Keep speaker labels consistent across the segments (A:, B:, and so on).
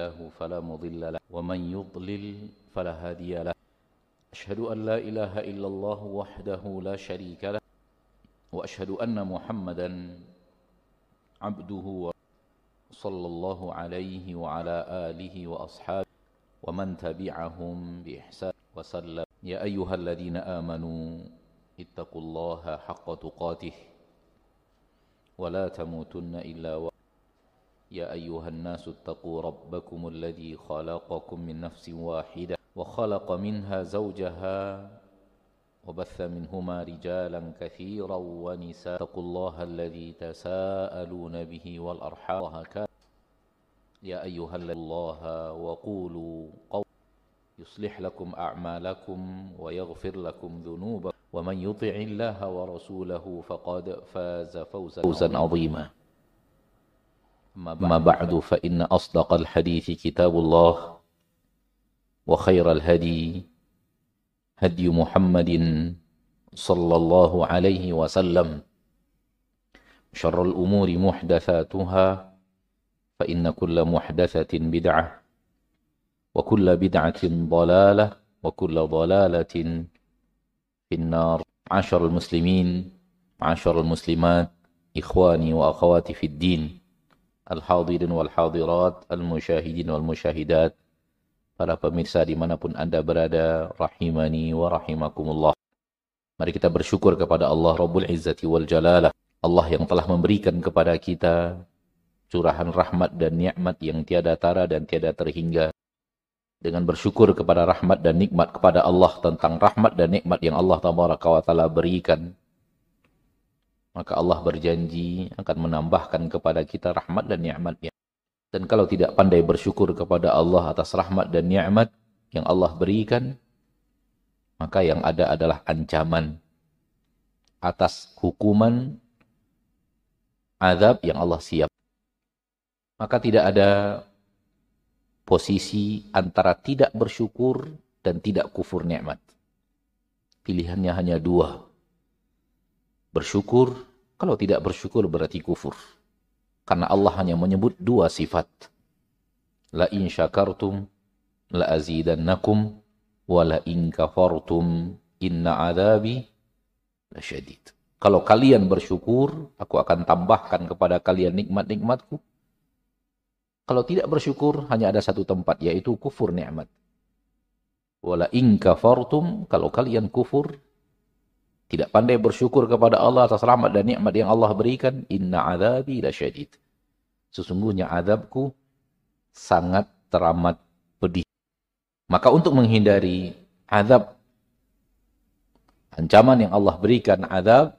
A: الله فلا مضل له ومن يضلل فلا هادي له أشهد أن لا إله إلا الله وحده لا شريك له وأشهد أن محمدا عبده صلى الله عليه وعلى آله وأصحابه ومن تبعهم بإحسان وسلم يا أيها الذين آمنوا اتقوا الله حق تقاته ولا تموتن إلا. يا أيها الناس اتقوا ربكم الذي خلقكم من نفس واحدة وخلق منها زوجها وبث منهما رجالا كثيرا ونساء. اتقوا الله الذي تساءلون به والأرحام. يا أيها الله وقولوا قول يصلح لكم أعمالكم ويغفر لكم ذنوبكم. ومن يطع الله ورسوله فقد فاز فوزا عظيما. أما بعد. فإن أصدق الحديث كتاب الله وخير الهدي هدي محمد صلى الله عليه وسلم شر الأمور محدثاتها فإن كل محدثة بدعة وكل بدعة ضلالة وكل ضلالة في النار. عشر المسلمين عشر المسلمات إخواني وأخواتي في الدين. al-hadirin wal-hadirat, al-musyahidin wal-musyahidat, para pemirsa di mana pun Anda berada, rahimani wa rahimakumullah. Mari kita bersyukur kepada Allah Rabbul Izzati wal Jalalah, Allah yang telah memberikan kepada kita curahan rahmat dan nikmat yang tiada tara dan tiada terhingga. Dengan bersyukur kepada rahmat dan nikmat kepada Allah tentang rahmat dan nikmat yang Allah Tabaraka wa taala berikan, maka Allah berjanji akan menambahkan kepada kita rahmat dan nikmatnya dan kalau tidak pandai bersyukur kepada Allah atas rahmat dan nikmat yang Allah berikan maka yang ada adalah ancaman atas hukuman azab yang Allah siap maka tidak ada posisi antara tidak bersyukur dan tidak kufur nikmat. Pilihannya hanya dua. Bersyukur, kalau tidak bersyukur berarti kufur. Karena Allah hanya menyebut dua sifat. La in syakartum la azidannakum wa la in kafartum inna adabi lasyadid. Kalau kalian bersyukur, aku akan tambahkan kepada kalian nikmat-nikmatku. Kalau tidak bersyukur hanya ada satu tempat yaitu kufur nikmat. Wala in kafartum kalau kalian kufur tidak pandai bersyukur kepada Allah atas rahmat dan nikmat yang Allah berikan, inna adzabi lasyadid. Sesungguhnya azabku sangat teramat pedih. Maka untuk menghindari azab ancaman yang Allah berikan azab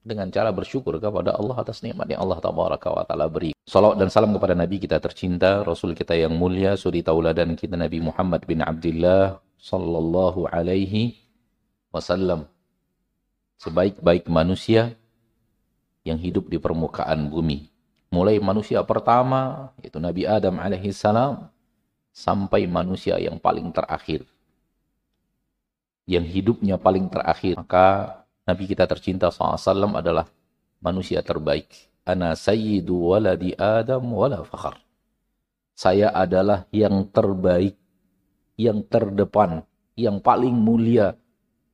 A: dengan cara bersyukur kepada Allah atas nikmat yang Allah tabaraka wa taala beri. Salawat dan salam kepada nabi kita tercinta, rasul kita yang mulia, suri tauladan kita Nabi Muhammad bin Abdullah sallallahu alaihi wasallam. Sebaik-baik manusia yang hidup di permukaan bumi. Mulai manusia pertama, yaitu Nabi Adam alaihi salam, sampai manusia yang paling terakhir. Yang hidupnya paling terakhir. Maka Nabi kita tercinta SAW adalah manusia terbaik. Ana sayyidu waladi Adam wala fakhar. Saya adalah yang terbaik, yang terdepan, yang paling mulia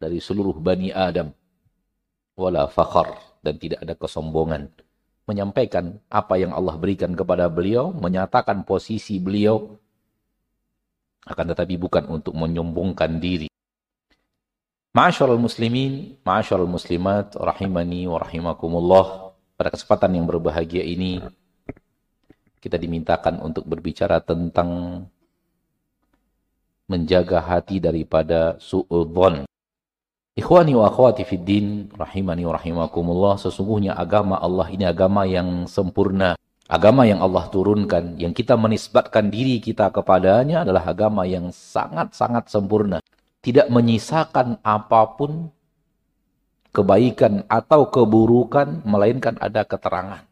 A: dari seluruh Bani Adam. Wala fakhar. Dan tidak ada kesombongan. Menyampaikan apa yang Allah berikan kepada beliau, menyatakan posisi beliau, akan tetapi bukan untuk menyombongkan diri. Ma'asyarul muslimin, ma'asyarul muslimat, rahimani wa rahimakumullah. Pada kesempatan yang berbahagia ini, kita dimintakan untuk berbicara tentang menjaga hati daripada su'udhon. Ikhwani wa akhwati fid din, rahimani wa rahimakumullah, sesungguhnya agama Allah ini agama yang sempurna. Agama yang Allah turunkan, yang kita menisbatkan diri kita kepadanya adalah agama yang sangat-sangat sempurna tidak menyisakan apa pun kebaikan atau keburukan melainkan ada keterangan.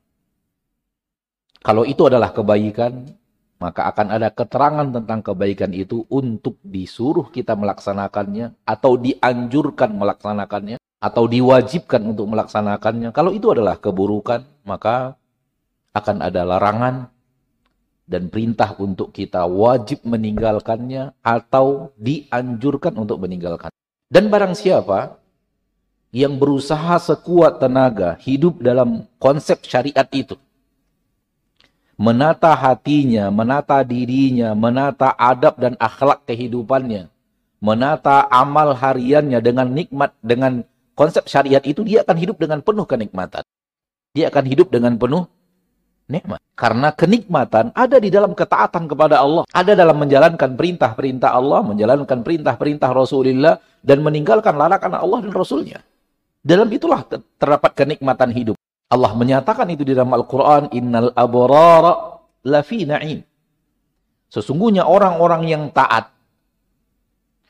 A: Kalau itu adalah kebaikan, maka akan ada keterangan tentang kebaikan itu untuk disuruh kita melaksanakannya atau dianjurkan melaksanakannya atau diwajibkan untuk melaksanakannya. Kalau itu adalah keburukan, maka akan ada larangan dan perintah untuk kita wajib meninggalkannya atau dianjurkan untuk meninggalkan. Dan barang siapa yang berusaha sekuat tenaga hidup dalam konsep syariat itu, menata hatinya, menata dirinya, menata adab dan akhlak kehidupannya, menata amal hariannya dengan nikmat, dengan konsep syariat itu, dia akan hidup dengan penuh kenikmatan. Dia akan hidup dengan penuh nikmat. Karena kenikmatan ada di dalam ketaatan kepada Allah. Ada dalam menjalankan perintah-perintah Allah, menjalankan perintah-perintah Rasulullah, dan meninggalkan larangan Allah dan Rasulnya. Dalam itulah terdapat kenikmatan hidup. Allah menyatakan itu di dalam Al-Quran, Innal abrara lafi na'im. Sesungguhnya orang-orang yang taat,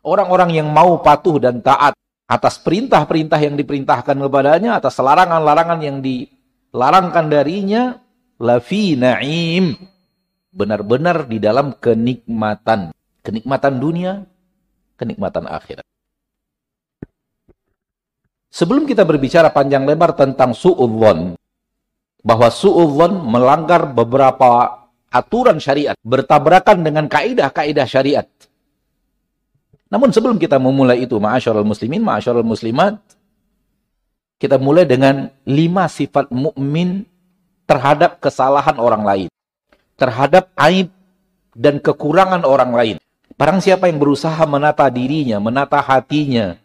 A: orang-orang yang mau patuh dan taat atas perintah-perintah yang diperintahkan kepadanya, atas larangan-larangan yang dilarangkan darinya, lafi na'im. Benar-benar di dalam kenikmatan. Kenikmatan dunia, kenikmatan akhirat. Sebelum kita berbicara panjang lebar tentang su'udhon, bahwa su'udhon melanggar beberapa aturan syariat, bertabrakan dengan kaidah-kaidah syariat. Namun sebelum kita memulai itu, ma'asyarul muslimin, ma'asyarul muslimat, kita mulai dengan lima sifat mukmin terhadap kesalahan orang lain, terhadap aib dan kekurangan orang lain. Barang siapa yang berusaha menata dirinya, menata hatinya,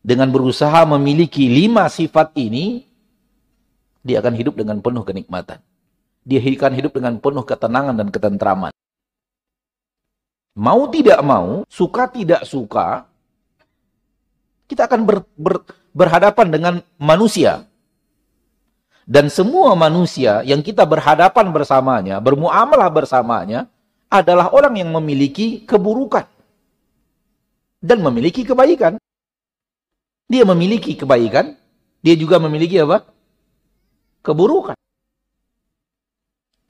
A: dengan berusaha memiliki lima sifat ini, dia akan hidup dengan penuh kenikmatan. Dia akan hidup dengan penuh ketenangan dan ketentraman. Mau tidak mau, suka tidak suka, kita akan ber, ber, berhadapan dengan manusia. Dan semua manusia yang kita berhadapan bersamanya, bermuamalah bersamanya, adalah orang yang memiliki keburukan. Dan memiliki kebaikan. Dia memiliki kebaikan, dia juga memiliki apa? Keburukan.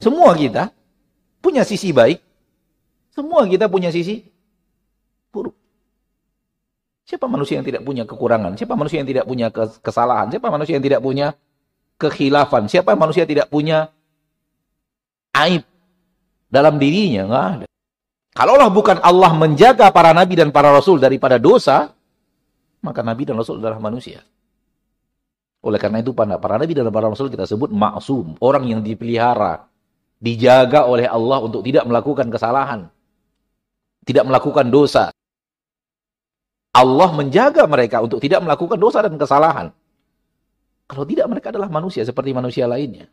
A: Semua kita punya sisi baik, semua kita punya sisi buruk. Siapa manusia yang tidak punya kekurangan? Siapa manusia yang tidak punya kesalahan? Siapa manusia yang tidak punya kekhilafan. Siapa manusia tidak punya aib dalam dirinya? Nggak ada. Kalaulah bukan Allah menjaga para nabi dan para rasul daripada dosa, maka nabi dan rasul adalah manusia. Oleh karena itu para, para nabi dan para rasul kita sebut maksum, orang yang dipelihara, dijaga oleh Allah untuk tidak melakukan kesalahan, tidak melakukan dosa. Allah menjaga mereka untuk tidak melakukan dosa dan kesalahan. Kalau tidak mereka adalah manusia seperti manusia lainnya.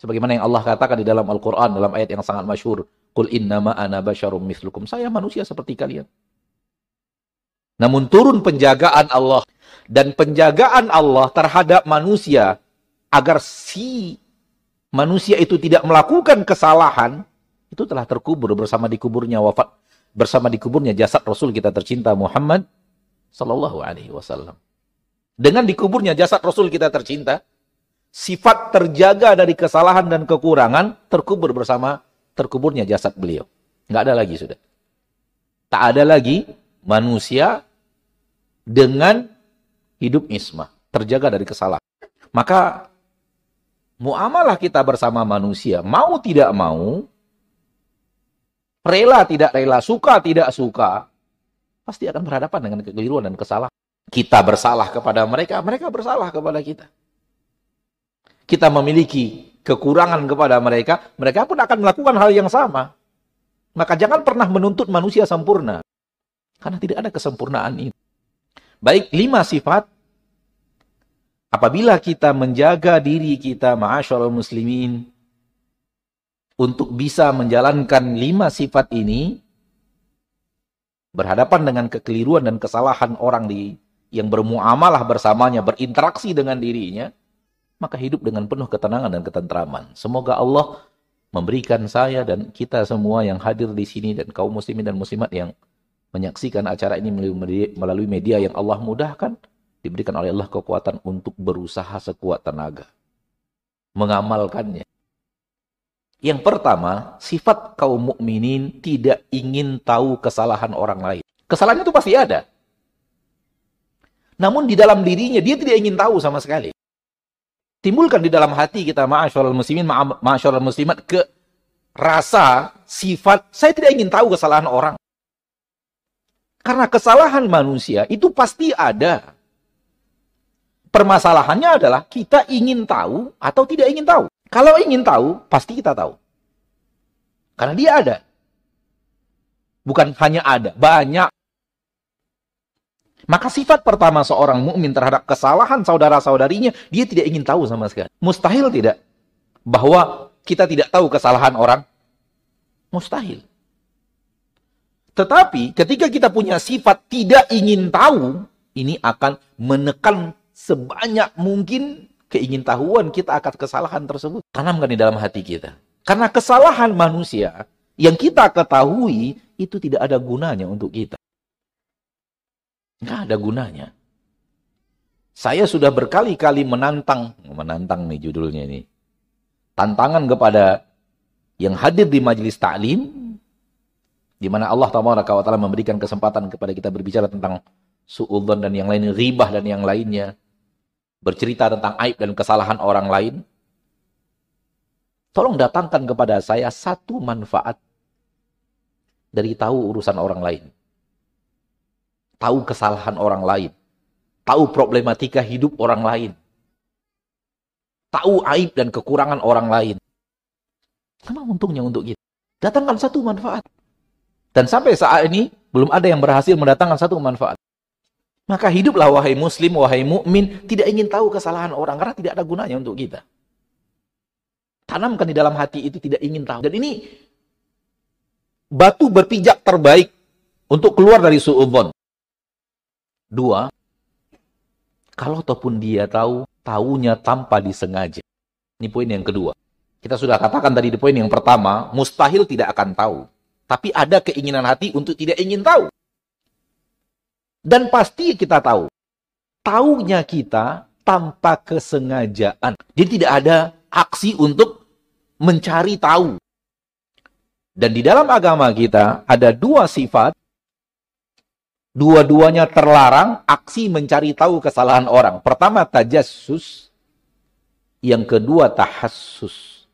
A: Sebagaimana yang Allah katakan di dalam Al-Quran, dalam ayat yang sangat masyhur, Qul innama ana basyarum mislukum. Saya manusia seperti kalian. Namun turun penjagaan Allah. Dan penjagaan Allah terhadap manusia, agar si manusia itu tidak melakukan kesalahan, itu telah terkubur bersama dikuburnya wafat, bersama dikuburnya jasad Rasul kita tercinta Muhammad Sallallahu Alaihi Wasallam. Dengan dikuburnya jasad Rasul kita tercinta, sifat terjaga dari kesalahan dan kekurangan terkubur bersama terkuburnya jasad beliau. Nggak ada lagi sudah. Tak ada lagi manusia dengan hidup ismah, terjaga dari kesalahan. Maka muamalah kita bersama manusia, mau tidak mau, rela tidak rela, suka tidak suka, pasti akan berhadapan dengan kekeliruan dan kesalahan. Kita bersalah kepada mereka, mereka bersalah kepada kita. Kita memiliki kekurangan kepada mereka, mereka pun akan melakukan hal yang sama. Maka jangan pernah menuntut manusia sempurna. Karena tidak ada kesempurnaan itu. Baik, lima sifat. Apabila kita menjaga diri kita, ma'asyarul muslimin, untuk bisa menjalankan lima sifat ini, berhadapan dengan kekeliruan dan kesalahan orang di yang bermuamalah bersamanya, berinteraksi dengan dirinya, maka hidup dengan penuh ketenangan dan ketentraman. Semoga Allah memberikan saya dan kita semua yang hadir di sini dan kaum muslimin dan muslimat yang menyaksikan acara ini melalui media yang Allah mudahkan, diberikan oleh Allah kekuatan untuk berusaha sekuat tenaga. Mengamalkannya. Yang pertama, sifat kaum mukminin tidak ingin tahu kesalahan orang lain. Kesalahan itu pasti ada. Namun di dalam dirinya dia tidak ingin tahu sama sekali. Timbulkan di dalam hati kita ma'asyarul muslimin, ma'asyarul muslimat ke
B: rasa, sifat, saya tidak ingin tahu kesalahan orang. Karena kesalahan manusia itu pasti ada. Permasalahannya adalah kita ingin tahu atau tidak ingin tahu. Kalau ingin tahu, pasti kita tahu. Karena dia ada. Bukan hanya ada, banyak. Maka sifat pertama seorang mukmin terhadap kesalahan saudara-saudarinya, dia tidak ingin tahu sama sekali. Mustahil tidak bahwa kita tidak tahu kesalahan orang? Mustahil. Tetapi ketika kita punya sifat tidak ingin tahu, ini akan menekan sebanyak mungkin keingintahuan kita akan kesalahan tersebut. Tanamkan di dalam hati kita. Karena kesalahan manusia yang kita ketahui itu tidak ada gunanya untuk kita. Nggak ada gunanya. Saya sudah berkali-kali menantang, menantang nih judulnya ini. Tantangan kepada yang hadir di majelis taklim di mana Allah Taala memberikan kesempatan kepada kita berbicara tentang suudzon dan yang lain, ribah dan yang lainnya. Bercerita tentang aib dan kesalahan orang lain. Tolong datangkan kepada saya satu manfaat dari tahu urusan orang lain tahu kesalahan orang lain, tahu problematika hidup orang lain, tahu aib dan kekurangan orang lain. Apa untungnya untuk kita? Datangkan satu manfaat. Dan sampai saat ini belum ada yang berhasil mendatangkan satu manfaat. Maka hiduplah wahai muslim, wahai mukmin, tidak ingin tahu kesalahan orang karena tidak ada gunanya untuk kita. Tanamkan di dalam hati itu tidak ingin tahu. Dan ini batu berpijak terbaik untuk keluar dari su'udhon. Dua, kalau ataupun dia tahu, tahunya tanpa disengaja. Ini poin yang kedua. Kita sudah katakan tadi di poin yang pertama, mustahil tidak akan tahu. Tapi ada keinginan hati untuk tidak ingin tahu. Dan pasti kita tahu. Taunya kita tanpa kesengajaan. Jadi tidak ada aksi untuk mencari tahu. Dan di dalam agama kita ada dua sifat Dua-duanya terlarang aksi mencari tahu kesalahan orang. Pertama tajassus, yang kedua tahassus.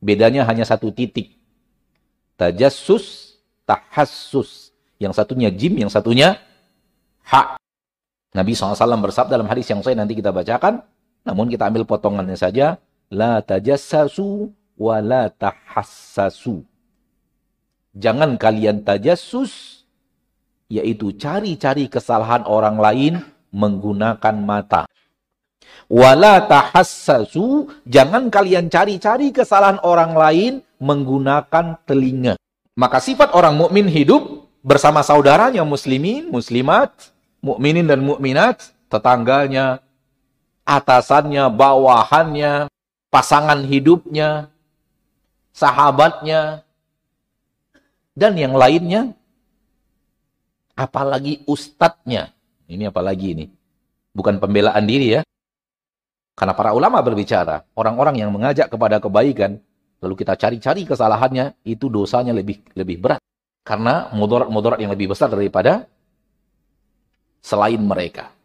B: Bedanya hanya satu titik. Tajassus, tahassus. Yang satunya jim, yang satunya hak. Nabi SAW bersabda dalam hadis yang saya nanti kita bacakan. Namun kita ambil potongannya saja. La tajassasu wa la tahassasu. Jangan kalian tajassus yaitu cari-cari kesalahan orang lain menggunakan mata. Wala tahassasu, jangan kalian cari-cari kesalahan orang lain menggunakan telinga. Maka sifat orang mukmin hidup bersama saudaranya muslimin, muslimat, mukminin dan mukminat, tetangganya, atasannya, bawahannya, pasangan hidupnya, sahabatnya, dan yang lainnya apalagi ustadznya. Ini apalagi ini. Bukan pembelaan diri ya. Karena para ulama berbicara, orang-orang yang mengajak kepada kebaikan, lalu kita cari-cari kesalahannya, itu dosanya lebih lebih berat. Karena mudarat-mudarat yang lebih besar daripada selain mereka.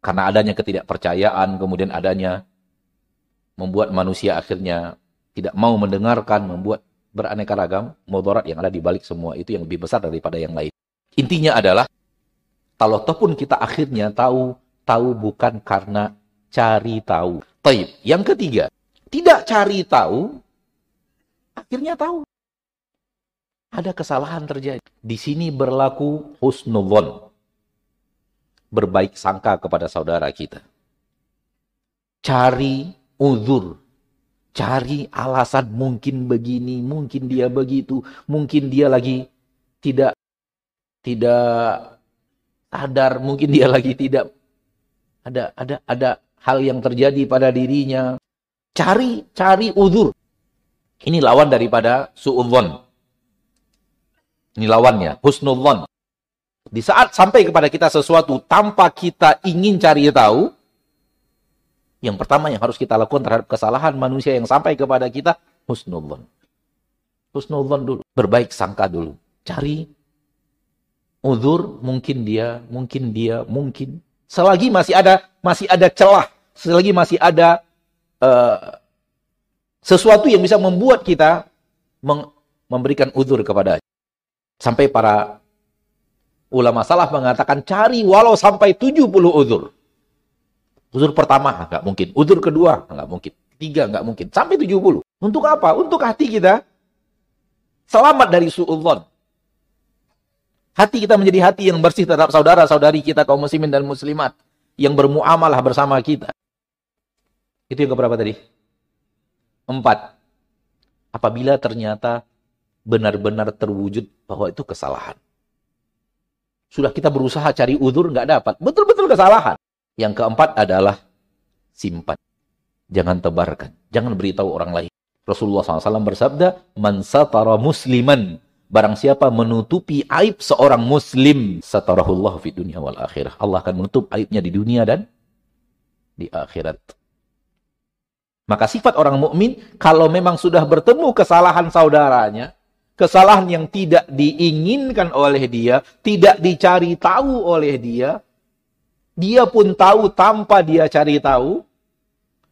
B: Karena adanya ketidakpercayaan, kemudian adanya membuat manusia akhirnya tidak mau mendengarkan, membuat beraneka ragam mudarat yang ada di balik semua itu yang lebih besar daripada yang lain. Intinya adalah kalau ataupun kita akhirnya tahu tahu bukan karena cari tahu. Taib. Yang ketiga, tidak cari tahu akhirnya tahu. Ada kesalahan terjadi. Di sini berlaku husnuzon. Berbaik sangka kepada saudara kita. Cari uzur Cari alasan mungkin begini, mungkin dia begitu, mungkin dia lagi tidak tidak sadar, mungkin dia lagi tidak ada ada ada hal yang terjadi pada dirinya. Cari cari uzur. Ini lawan daripada suudzon. Ini lawannya, husnudzon. Di saat sampai kepada kita sesuatu tanpa kita ingin cari tahu, yang pertama yang harus kita lakukan terhadap kesalahan manusia yang sampai kepada kita, husnudzon. Husnudzon dulu. Berbaik sangka dulu. Cari uzur, mungkin dia, mungkin dia, mungkin. Selagi masih ada masih ada celah, selagi masih ada uh, Sesuatu yang bisa membuat kita memberikan uzur kepada Sampai para ulama salah mengatakan cari walau sampai 70 uzur. Uzur pertama nggak mungkin, uzur kedua nggak mungkin, tiga nggak mungkin, sampai 70. Untuk apa? Untuk hati kita selamat dari suudzon. Hati kita menjadi hati yang bersih terhadap saudara-saudari kita kaum muslimin dan muslimat yang bermuamalah bersama kita. Itu yang keberapa tadi? Empat. Apabila ternyata benar-benar terwujud bahwa itu kesalahan. Sudah kita berusaha cari udur, nggak dapat. Betul-betul kesalahan. Yang keempat adalah simpan. Jangan tebarkan. Jangan beritahu orang lain. Rasulullah SAW bersabda, Man satara musliman. Barang siapa menutupi aib seorang muslim, satarahullah fi dunia wal akhirah. Allah akan menutup aibnya di dunia dan di akhirat. Maka sifat orang mukmin kalau memang sudah bertemu kesalahan saudaranya, kesalahan yang tidak diinginkan oleh dia, tidak dicari tahu oleh dia, dia pun tahu tanpa dia cari tahu,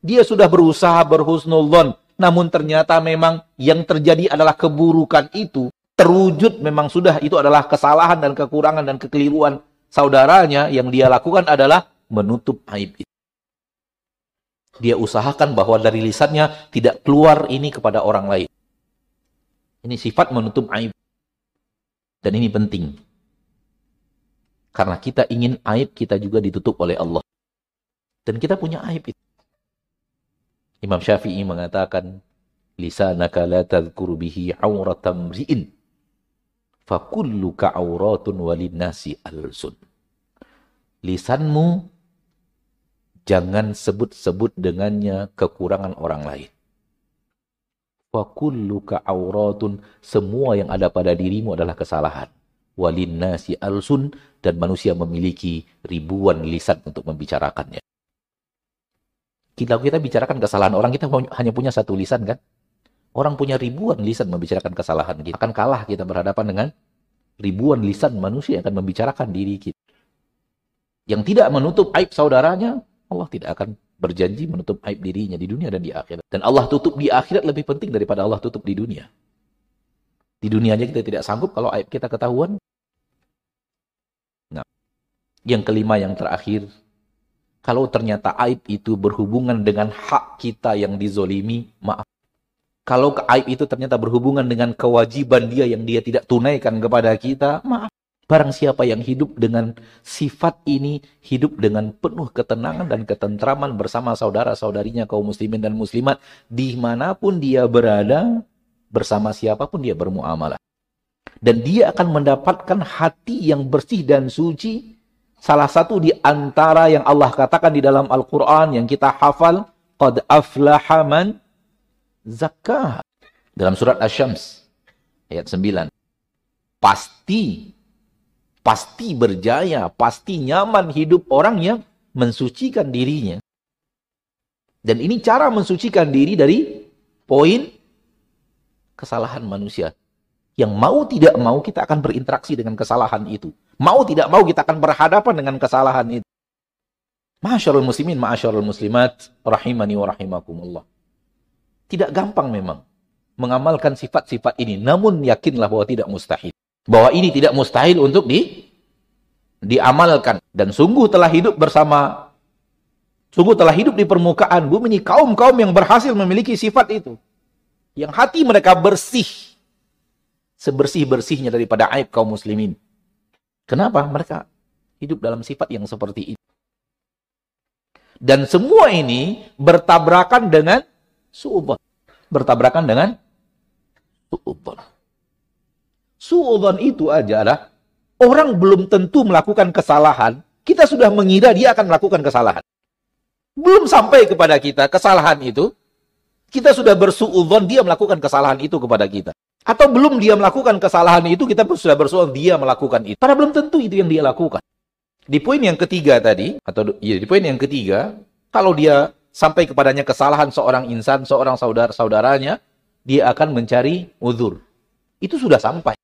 B: dia sudah berusaha berhusnullon, namun ternyata memang yang terjadi adalah keburukan itu, terwujud memang sudah itu adalah kesalahan dan kekurangan dan kekeliruan saudaranya, yang dia lakukan adalah menutup aib itu. Dia usahakan bahwa dari lisannya tidak keluar ini kepada orang lain. Ini sifat menutup aib. Dan ini penting. Karena kita ingin aib kita juga ditutup oleh Allah. Dan kita punya aib itu. Imam Syafi'i mengatakan, Lisanaka la tadhkuru bihi ri'in. Fakulluka walinnasi alsun. Lisanmu jangan sebut-sebut dengannya kekurangan orang lain. Wa kulluka auratun. Semua yang ada pada dirimu adalah kesalahan. Walin nasi alsun. Dan manusia memiliki ribuan lisan untuk membicarakannya. Kita kita bicarakan kesalahan orang, kita hanya punya satu lisan kan? Orang punya ribuan lisan membicarakan kesalahan kita. Akan kalah kita berhadapan dengan ribuan lisan manusia yang akan membicarakan diri kita. Yang tidak menutup aib saudaranya, Allah tidak akan berjanji menutup aib dirinya di dunia dan di akhirat. Dan Allah tutup di akhirat lebih penting daripada Allah tutup di dunia. Di dunia aja kita tidak sanggup kalau aib kita ketahuan. Nah, yang kelima yang terakhir, kalau ternyata aib itu berhubungan dengan hak kita yang dizolimi, maaf. Kalau aib itu ternyata berhubungan dengan kewajiban dia yang dia tidak tunaikan kepada kita, maaf. Barang siapa yang hidup dengan sifat ini, hidup dengan penuh ketenangan dan ketentraman bersama saudara-saudarinya kaum muslimin dan muslimat, di mana pun dia berada, bersama siapa pun dia bermuamalah. Dan dia akan mendapatkan hati yang bersih dan suci. Salah satu di antara yang Allah katakan di dalam Al-Quran yang kita hafal, Qad aflaha man zakah. Dalam surat Asy-Syams ayat 9. Pasti pasti berjaya, pasti nyaman hidup orang yang mensucikan dirinya. Dan ini cara mensucikan diri dari poin kesalahan manusia. Yang mau tidak mau kita akan berinteraksi dengan kesalahan itu. Mau tidak mau kita akan berhadapan dengan kesalahan itu. Masyarul muslimin, masyarul muslimat, rahimani wa rahimakumullah. Tidak gampang memang mengamalkan sifat-sifat ini. Namun yakinlah bahwa tidak mustahil. Bahwa ini tidak mustahil untuk di diamalkan. Dan sungguh telah hidup bersama sungguh telah hidup di permukaan bumi ini. Kaum-kaum yang berhasil memiliki sifat itu. Yang hati mereka bersih. Sebersih-bersihnya daripada aib kaum muslimin. Kenapa? Mereka hidup dalam sifat yang seperti itu dan semua ini bertabrakan dengan su'udzon bertabrakan dengan su'udzon Su'udhan itu aja adalah orang belum tentu melakukan kesalahan, kita sudah mengira dia akan melakukan kesalahan. Belum sampai kepada kita kesalahan itu, kita sudah bersu'udhan dia melakukan kesalahan itu kepada kita. Atau belum dia melakukan kesalahan itu, kita sudah bersu'udhan dia melakukan itu. Padahal belum tentu itu yang dia lakukan. Di poin yang ketiga tadi, atau ya, di poin yang ketiga, kalau dia sampai kepadanya kesalahan seorang insan, seorang saudara-saudaranya, dia akan mencari uzur. Itu sudah sampai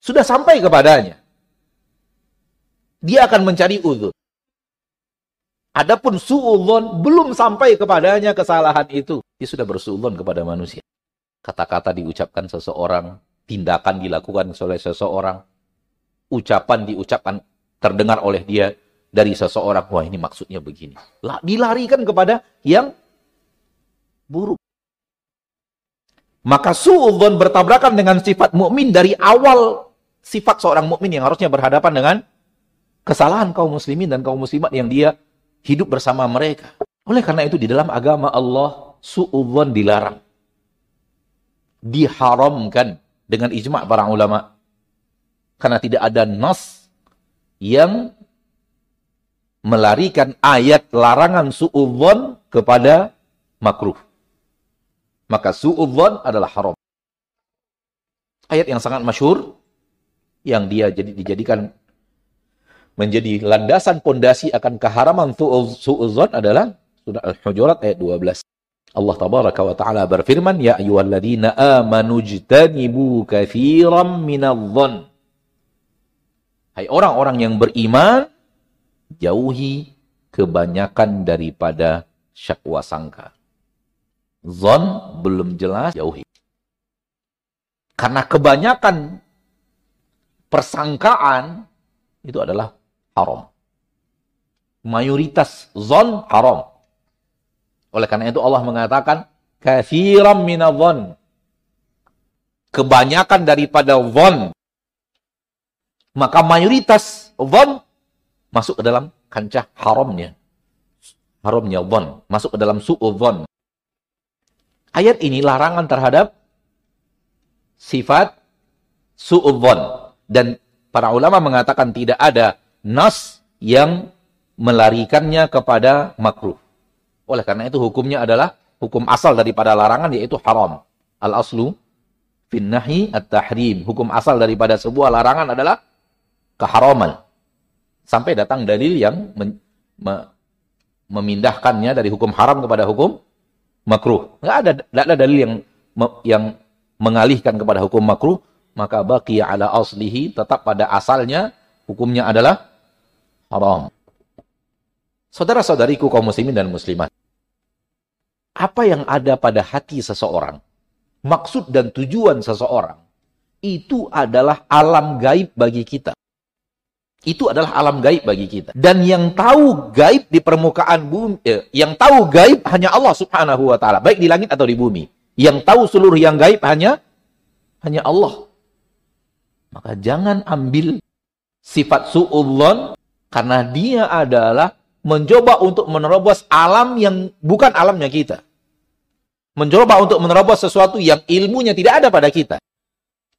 B: sudah sampai kepadanya. Dia akan mencari uzur. Adapun su'udzon belum sampai kepadanya kesalahan itu. Dia sudah bersu'udzon kepada manusia. Kata-kata diucapkan seseorang, tindakan dilakukan oleh seseorang, ucapan diucapkan terdengar oleh dia dari seseorang. Wah ini maksudnya begini. Dilarikan kepada yang buruk. Maka su'udzon bertabrakan dengan sifat mukmin dari awal sifat seorang mukmin yang harusnya berhadapan dengan kesalahan kaum muslimin dan kaum muslimat yang dia hidup bersama mereka. Oleh karena itu di dalam agama Allah su'udzon dilarang. Diharamkan dengan ijma' para ulama. Karena tidak ada nas yang melarikan ayat larangan su'udzon kepada makruh. Maka su'udzon adalah haram. Ayat yang sangat masyhur yang dia jadi dijadikan menjadi landasan pondasi akan keharaman su'uzon adalah surah Al-Hujurat ayat 12. Allah tabaraka wa taala berfirman, "Ya ayyuhalladzina amanu jtanibu katsiran minadh-dhon." Hai orang-orang yang beriman, jauhi kebanyakan daripada syakwa sangka. Zon belum jelas, jauhi. Karena kebanyakan persangkaan itu adalah haram. Mayoritas zon haram. Oleh karena itu Allah mengatakan kafiram minadhon. Kebanyakan daripada zon. Maka mayoritas zon masuk ke dalam kancah haramnya. Haramnya zon. Masuk ke dalam su'udhon. Ayat ini larangan terhadap sifat su'udhon. Dan para ulama mengatakan tidak ada nas yang melarikannya kepada makruh. Oleh karena itu hukumnya adalah hukum asal daripada larangan yaitu haram. Al-aslu finnahi at-tahrim. Hukum asal daripada sebuah larangan adalah keharaman. Sampai datang dalil yang me memindahkannya dari hukum haram kepada hukum makruh. Enggak ada enggak ada dalil yang yang mengalihkan kepada hukum makruh, maka baqi ala aslihi tetap pada asalnya hukumnya adalah haram. Saudara-saudariku kaum muslimin dan muslimat. Apa yang ada pada hati seseorang, maksud dan tujuan seseorang, itu adalah alam gaib bagi kita. Itu adalah alam gaib bagi kita. Dan yang tahu gaib di permukaan bumi, eh, yang tahu gaib hanya Allah subhanahu wa ta'ala. Baik di langit atau di bumi. Yang tahu seluruh yang gaib hanya hanya Allah. Maka jangan ambil sifat su'udzon karena dia adalah mencoba untuk menerobos alam yang bukan alamnya kita. Mencoba untuk menerobos sesuatu yang ilmunya tidak ada pada kita.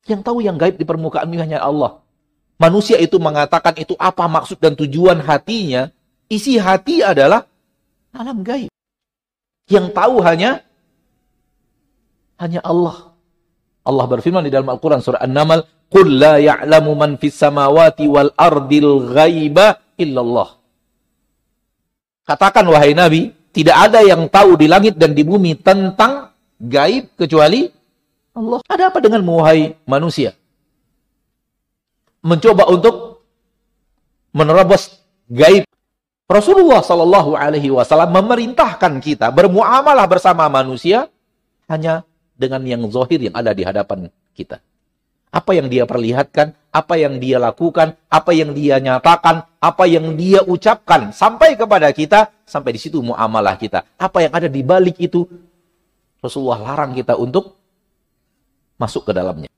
B: Yang tahu yang gaib di permukaan ini hanya Allah. Manusia itu mengatakan itu apa maksud dan tujuan hatinya. Isi hati adalah alam gaib. Yang tahu hanya hanya Allah. Allah berfirman di dalam Al-Quran surah An-Naml, Qul la ya'lamu man fis samawati wal ardil ghaiba illallah. Katakan wahai Nabi, tidak ada yang tahu di langit dan di bumi tentang gaib kecuali Allah. Ada apa dengan wahai manusia? Mencoba untuk menerobos gaib. Rasulullah Shallallahu Alaihi Wasallam memerintahkan kita bermuamalah bersama manusia hanya dengan yang zohir yang ada di hadapan kita. Apa yang dia perlihatkan, apa yang dia lakukan, apa yang dia nyatakan, apa yang dia ucapkan sampai kepada kita, sampai di situ muamalah kita. Apa yang ada di balik itu, Rasulullah larang kita untuk masuk ke dalamnya.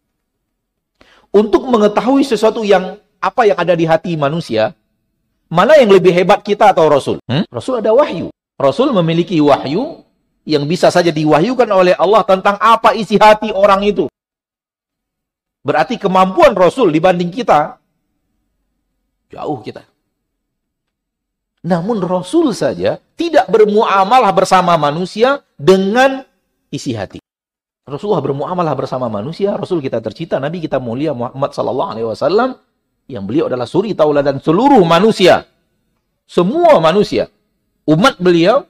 B: Untuk mengetahui sesuatu yang apa yang ada di hati manusia, mana yang lebih hebat kita atau Rasul? Hmm? Rasul ada wahyu. Rasul memiliki wahyu yang bisa saja diwahyukan oleh Allah tentang apa isi hati orang itu. Berarti kemampuan Rasul dibanding kita jauh kita. Namun Rasul saja tidak bermuamalah bersama manusia dengan isi hati. Rasulullah bermuamalah bersama manusia, Rasul kita tercipta, Nabi kita mulia Muhammad sallallahu alaihi wasallam yang beliau adalah suri tauladan seluruh manusia. Semua manusia. Umat beliau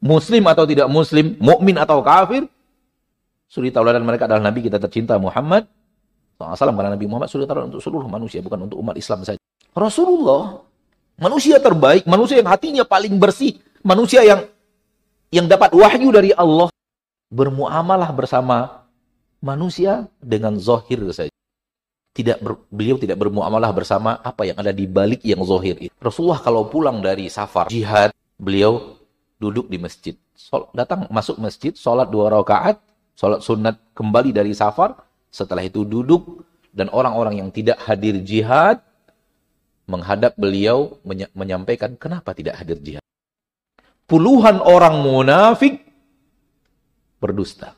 B: muslim atau tidak muslim, mukmin atau kafir, suri tauladan mereka adalah Nabi kita tercinta Muhammad SAW karena Nabi Muhammad sudah taruh untuk seluruh manusia bukan untuk umat Islam saja. Rasulullah Manusia terbaik, manusia yang hatinya paling bersih, manusia yang yang dapat wahyu dari Allah bermuamalah bersama manusia dengan zohir saja. Tidak ber, beliau tidak bermuamalah bersama apa yang ada di balik yang zohir itu. Rasulullah kalau pulang dari safar jihad, beliau duduk di masjid. Sol, datang masuk masjid, sholat dua rakaat, sholat sunat kembali dari safar. Setelah itu duduk dan orang-orang yang tidak hadir jihad menghadap beliau menyampaikan kenapa tidak hadir jihad. Puluhan orang munafik berdusta.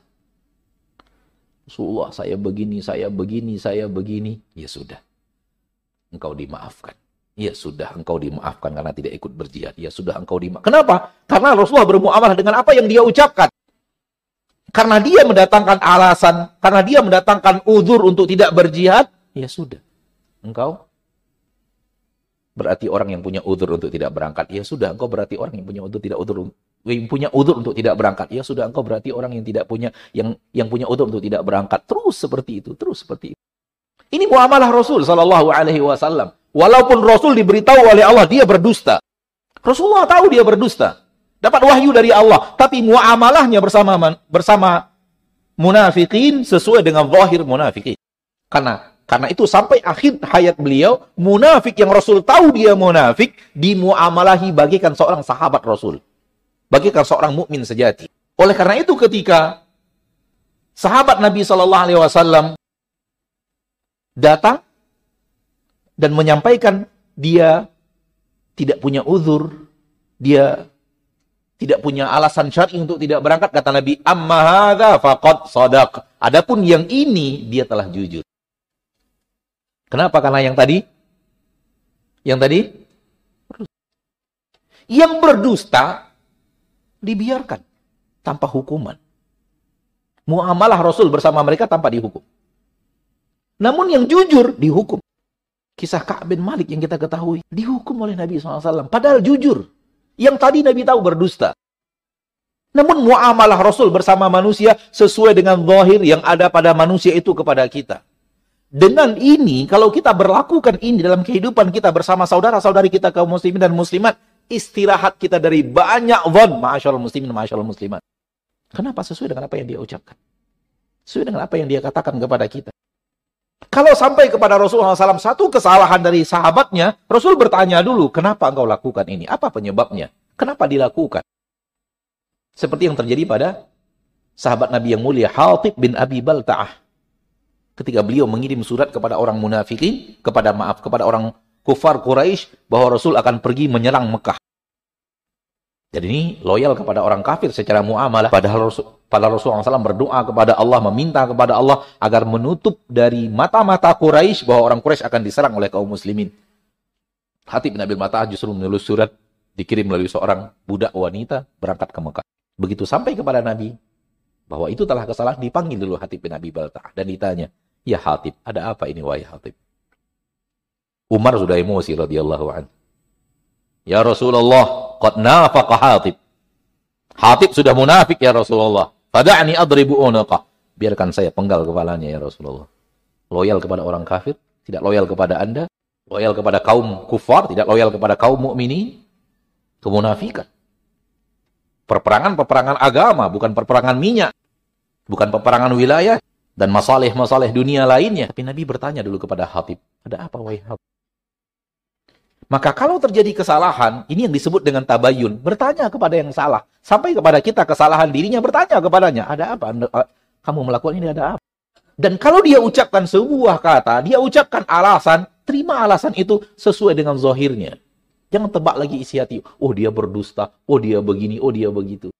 B: Rasulullah saya begini, saya begini, saya begini. Ya sudah. Engkau dimaafkan. Ya sudah engkau dimaafkan karena tidak ikut berjihad. Ya sudah engkau dimaafkan. Kenapa? Karena Rasulullah bermuamalah dengan apa yang dia ucapkan. Karena dia mendatangkan alasan, karena dia mendatangkan uzur untuk tidak berjihad, ya sudah. Engkau berarti orang yang punya udur untuk tidak berangkat. Ya sudah, engkau berarti orang yang punya udur tidak yang punya udur untuk tidak berangkat. Ya sudah, engkau berarti orang yang tidak punya yang yang punya udur untuk tidak berangkat. Terus seperti itu, terus seperti itu. Ini muamalah Rasul sallallahu alaihi wasallam. Walaupun Rasul diberitahu oleh Allah dia berdusta. Rasulullah tahu dia berdusta. Dapat wahyu dari Allah, tapi muamalahnya bersama bersama munafikin sesuai dengan zahir munafikin. Karena karena itu sampai akhir hayat beliau, munafik yang Rasul tahu dia munafik, dimuamalahi bagikan seorang sahabat Rasul. Bagikan seorang mukmin sejati. Oleh karena itu ketika sahabat Nabi Shallallahu Alaihi Wasallam datang dan menyampaikan dia tidak punya uzur, dia tidak punya alasan syar'i untuk tidak berangkat kata Nabi amma hadza faqad sadaq. Adapun yang ini dia telah jujur. Kenapa? Karena yang tadi yang tadi yang berdusta dibiarkan tanpa hukuman. Muamalah Rasul bersama mereka tanpa dihukum. Namun yang jujur dihukum. Kisah Ka'ab bin Malik yang kita ketahui dihukum oleh Nabi SAW. Padahal jujur. Yang tadi Nabi tahu berdusta. Namun muamalah Rasul bersama manusia sesuai dengan zahir yang ada pada manusia itu kepada kita. Dengan ini, kalau kita berlakukan ini dalam kehidupan kita bersama saudara-saudari kita kaum muslimin dan muslimat, istirahat kita dari banyak von, ma'asyarul muslimin, ma'asyarul muslimat. Kenapa? Sesuai dengan apa yang dia ucapkan. Sesuai dengan apa yang dia katakan kepada kita. Kalau sampai kepada Rasulullah SAW satu kesalahan dari sahabatnya, Rasul bertanya dulu, kenapa engkau lakukan ini? Apa penyebabnya? Kenapa dilakukan? Seperti yang terjadi pada sahabat Nabi yang mulia, Hatib bin Abi Balta'ah ketika beliau mengirim surat kepada orang munafikin, kepada maaf, kepada orang kufar Quraisy bahwa Rasul akan pergi menyerang Mekah. Jadi ini loyal kepada orang kafir secara muamalah. Padahal Rasul, pada Rasulullah SAW berdoa kepada Allah, meminta kepada Allah agar menutup dari mata-mata Quraisy bahwa orang Quraisy akan diserang oleh kaum muslimin. Hati bin Abil Mata'ah justru menulis surat dikirim melalui seorang budak wanita berangkat ke Mekah. Begitu sampai kepada Nabi, bahwa itu telah kesalahan, dipanggil dulu Hati bin Abi Balta'ah dan ditanya, Ya Hatib, ada apa ini wahai Hatib? Umar sudah emosi radhiyallahu an. Ya Rasulullah, qad nafaqa Hatib. Hatib sudah munafik ya Rasulullah. Fada'ni adribu unaqa. Biarkan saya penggal kepalanya ya Rasulullah. Loyal kepada orang kafir, tidak loyal kepada Anda, loyal kepada kaum kufar, tidak loyal kepada kaum mukminin. Kemunafikan. Perperangan-perperangan agama, bukan perperangan minyak. Bukan peperangan wilayah dan masalah-masalah dunia lainnya. Tapi Nabi bertanya dulu kepada Habib, ada apa wahai Habib? Maka kalau terjadi kesalahan, ini yang disebut dengan tabayun. Bertanya kepada yang salah. Sampai kepada kita kesalahan dirinya, bertanya kepadanya. Ada apa? Eh, kamu melakukan ini ada apa? Dan kalau dia ucapkan sebuah kata, dia ucapkan alasan, terima alasan itu sesuai dengan zohirnya. Jangan tebak lagi isi hati. Oh dia berdusta, oh dia begini, oh dia begitu.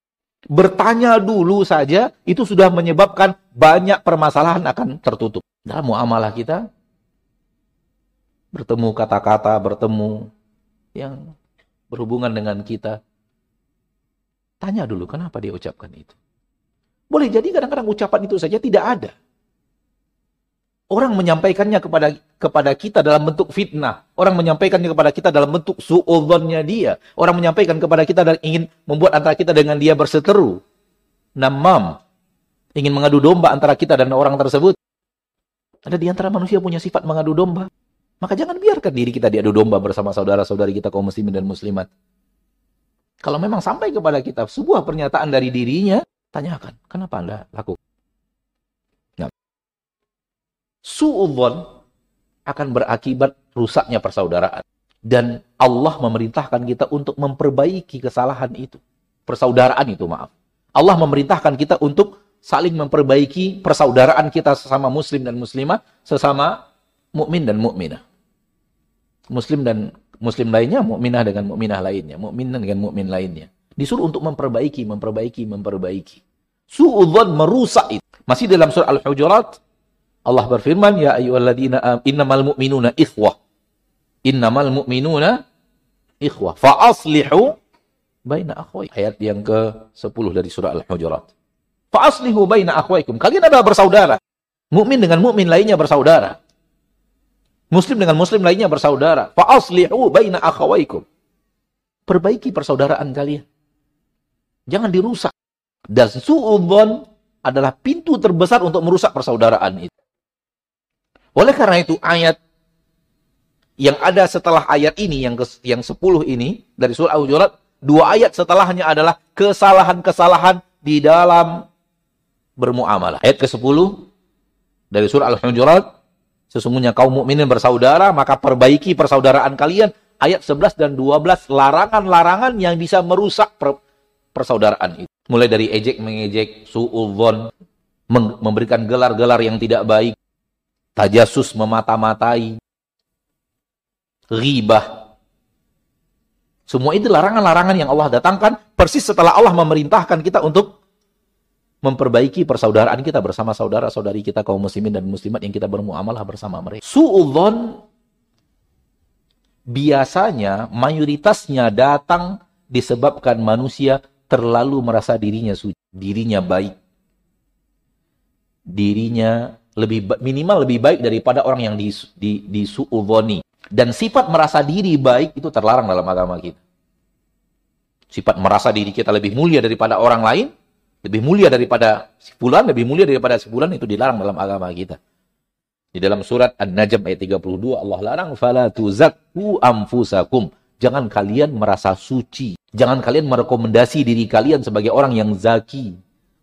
B: Bertanya dulu saja itu sudah menyebabkan banyak permasalahan akan tertutup. Dalam muamalah kita bertemu kata-kata, bertemu yang berhubungan dengan kita. Tanya dulu kenapa dia ucapkan itu. Boleh jadi kadang-kadang ucapan itu saja tidak ada. Orang menyampaikannya kepada kepada kita dalam bentuk fitnah. Orang menyampaikannya kepada kita dalam bentuk su'udhannya dia. Orang menyampaikan kepada kita dan ingin membuat antara kita dengan dia berseteru. Namam. Ingin mengadu domba antara kita dan orang tersebut. Ada di antara manusia punya sifat mengadu domba. Maka jangan biarkan diri kita diadu domba bersama saudara-saudari kita kaum muslimin dan muslimat. Kalau memang sampai kepada kita sebuah pernyataan dari dirinya, tanyakan, kenapa Anda lakukan? Nah. Su'udhon akan berakibat rusaknya persaudaraan. Dan Allah memerintahkan kita untuk memperbaiki kesalahan itu. Persaudaraan itu, maaf. Allah memerintahkan kita untuk saling memperbaiki persaudaraan kita sesama muslim dan muslimah, sesama mukmin dan mukminah muslim dan muslim lainnya, mukminah dengan mukminah lainnya, mukmin dengan mukmin lainnya. Disuruh untuk memperbaiki, memperbaiki, memperbaiki. Su'udzon merusak itu. Masih dalam surah Al-Hujurat, Allah berfirman, Ya ayyuhalladzina innamal mu'minuna ikhwah. Innamal mu'minuna ikhwah. Fa'aslihu baina akhwai. Ayat yang ke-10 dari surah Al-Hujurat. Fa'aslihu baina akhwaikum. Kalian adalah bersaudara. Mukmin dengan mukmin lainnya bersaudara. Muslim dengan muslim lainnya bersaudara. Fa'aslihu baina akhawaikum. Perbaiki persaudaraan kalian. Jangan dirusak. Dan su'udhon adalah pintu terbesar untuk merusak persaudaraan itu. Oleh karena itu ayat yang ada setelah ayat ini yang ke, yang 10 ini dari surah Al-Hujurat, dua ayat setelahnya adalah kesalahan-kesalahan di dalam bermuamalah. Ayat ke-10 dari surah Al-Hujurat Sesungguhnya kaum mukminin bersaudara, maka perbaiki persaudaraan kalian. Ayat 11 dan 12 larangan-larangan yang bisa merusak per persaudaraan itu. Mulai dari ejek mengejek, su'udhon, memberikan gelar-gelar yang tidak baik, tajasus memata-matai, ribah. Semua itu larangan-larangan yang Allah datangkan persis setelah Allah memerintahkan kita untuk memperbaiki persaudaraan kita bersama saudara-saudari kita kaum muslimin dan muslimat yang kita bermuamalah bersama mereka. Su'udhon biasanya mayoritasnya datang disebabkan manusia terlalu merasa dirinya suci, dirinya baik. Dirinya lebih minimal lebih baik daripada orang yang di, di. Dan sifat merasa diri baik itu terlarang dalam agama kita. Sifat merasa diri kita lebih mulia daripada orang lain lebih mulia daripada si fulan, lebih mulia daripada si fulan itu dilarang dalam agama kita. Di dalam surat An-Najm ayat 32 Allah larang fala tuzakku amfusakum. Jangan kalian merasa suci. Jangan kalian merekomendasi diri kalian sebagai orang yang zaki,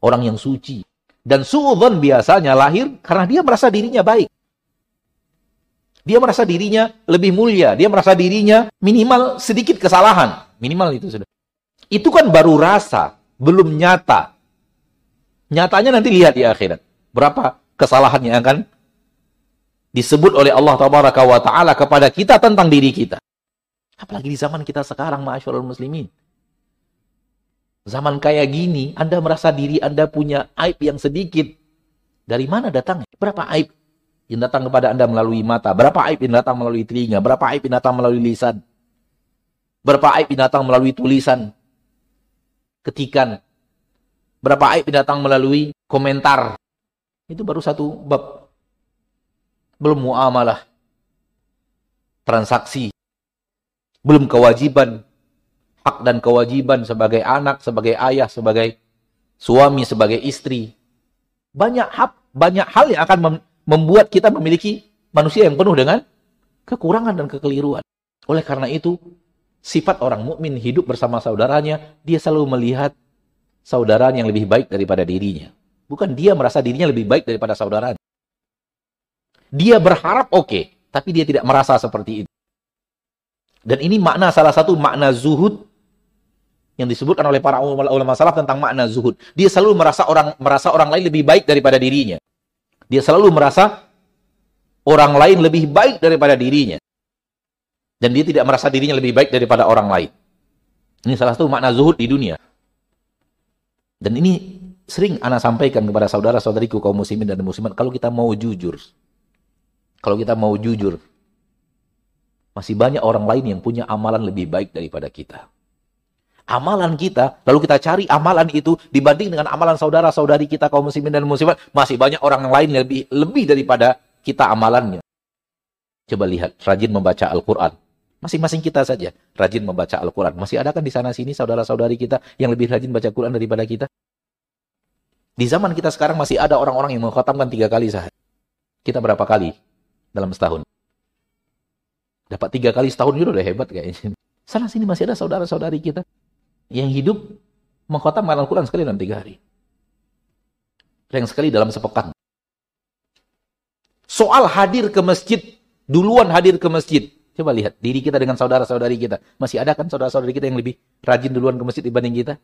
B: orang yang suci. Dan suudzon biasanya lahir karena dia merasa dirinya baik. Dia merasa dirinya lebih mulia, dia merasa dirinya minimal sedikit kesalahan, minimal itu sudah. Itu kan baru rasa, belum nyata. Nyatanya nanti lihat di akhirat. Berapa kesalahan yang akan disebut oleh Allah Taala kepada kita tentang diri kita. Apalagi di zaman kita sekarang, ma'asyurul muslimin. Zaman kayak gini, Anda merasa diri Anda punya aib yang sedikit. Dari mana datangnya? Berapa aib yang datang kepada Anda melalui mata? Berapa aib yang datang melalui telinga? Berapa aib yang datang melalui lisan? Berapa aib yang datang melalui tulisan? Ketikan, Berapa aib datang melalui komentar. Itu baru satu bab. Belum muamalah. Transaksi. Belum kewajiban. Hak dan kewajiban sebagai anak, sebagai ayah, sebagai suami, sebagai istri. Banyak hak, banyak hal yang akan membuat kita memiliki manusia yang penuh dengan kekurangan dan kekeliruan. Oleh karena itu, sifat orang mukmin hidup bersama saudaranya, dia selalu melihat saudara yang lebih baik daripada dirinya. Bukan dia merasa dirinya lebih baik daripada saudaranya. Dia berharap oke, okay, tapi dia tidak merasa seperti itu. Dan ini makna salah satu makna zuhud yang disebutkan oleh para ulama salaf tentang makna zuhud. Dia selalu merasa orang merasa orang lain lebih baik daripada dirinya. Dia selalu merasa orang lain lebih baik daripada dirinya. Dan dia tidak merasa dirinya lebih baik daripada orang lain. Ini salah satu makna zuhud di dunia. Dan ini sering anak sampaikan kepada saudara-saudariku kaum muslimin dan muslimat, kalau kita mau jujur, kalau kita mau jujur, masih banyak orang lain yang punya amalan lebih baik daripada kita. Amalan kita, lalu kita cari amalan itu dibanding dengan amalan saudara-saudari kita kaum muslimin dan muslimat, masih banyak orang lain yang lebih lebih daripada kita amalannya. Coba lihat, rajin membaca Al-Quran. Masing-masing kita saja rajin membaca Al-Quran. Masih ada kan di sana sini saudara-saudari kita yang lebih rajin baca Quran daripada kita? Di zaman kita sekarang masih ada orang-orang yang mengkhatamkan tiga kali sehari. Kita berapa kali dalam setahun? Dapat tiga kali setahun itu udah hebat kayaknya. Sana sini masih ada saudara-saudari kita yang hidup mengkhatamkan Al-Quran sekali dalam tiga hari. Yang sekali dalam sepekan. Soal hadir ke masjid, duluan hadir ke masjid. Coba lihat diri kita dengan saudara-saudari kita. Masih ada kan saudara-saudari kita yang lebih rajin duluan ke masjid dibanding kita?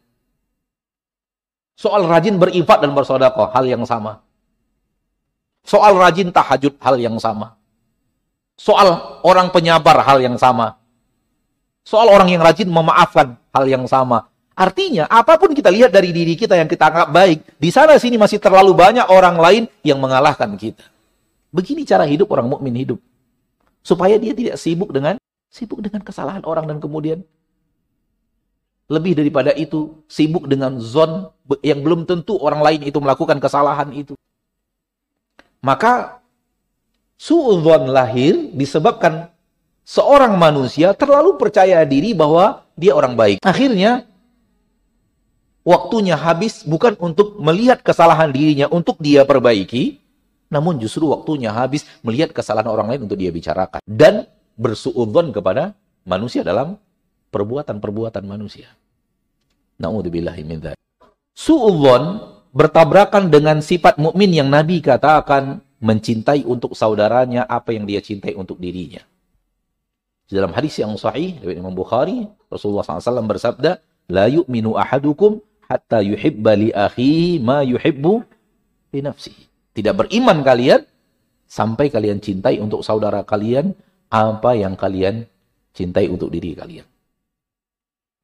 B: Soal rajin berinfak dan bersodakoh, hal yang sama. Soal rajin tahajud, hal yang sama. Soal orang penyabar, hal yang sama. Soal orang yang rajin memaafkan, hal yang sama. Artinya, apa pun kita lihat dari diri kita yang kita anggap baik, di sana sini masih terlalu banyak orang lain yang mengalahkan kita. Begini cara hidup orang mukmin hidup. Supaya dia tidak sibuk dengan sibuk dengan kesalahan orang dan kemudian lebih daripada itu sibuk dengan zon yang belum tentu orang lain itu melakukan kesalahan itu. Maka suudzon lahir disebabkan seorang manusia terlalu percaya diri bahwa dia orang baik. Akhirnya waktunya habis bukan untuk melihat kesalahan dirinya untuk dia perbaiki, namun justru waktunya habis melihat kesalahan orang lain untuk dia bicarakan. Dan bersuudzon kepada manusia dalam perbuatan-perbuatan manusia. Na'udzubillahi min Suudzon bertabrakan dengan sifat mukmin yang Nabi katakan mencintai untuk saudaranya apa yang dia cintai untuk dirinya. Dalam hadis yang sahih dari Imam Bukhari, Rasulullah SAW bersabda, "La yu'minu ahadukum hatta yuhibba li akhihi ma yuhibbu li nafsihi. Tidak beriman kalian sampai kalian cintai untuk saudara kalian apa yang kalian cintai untuk diri kalian.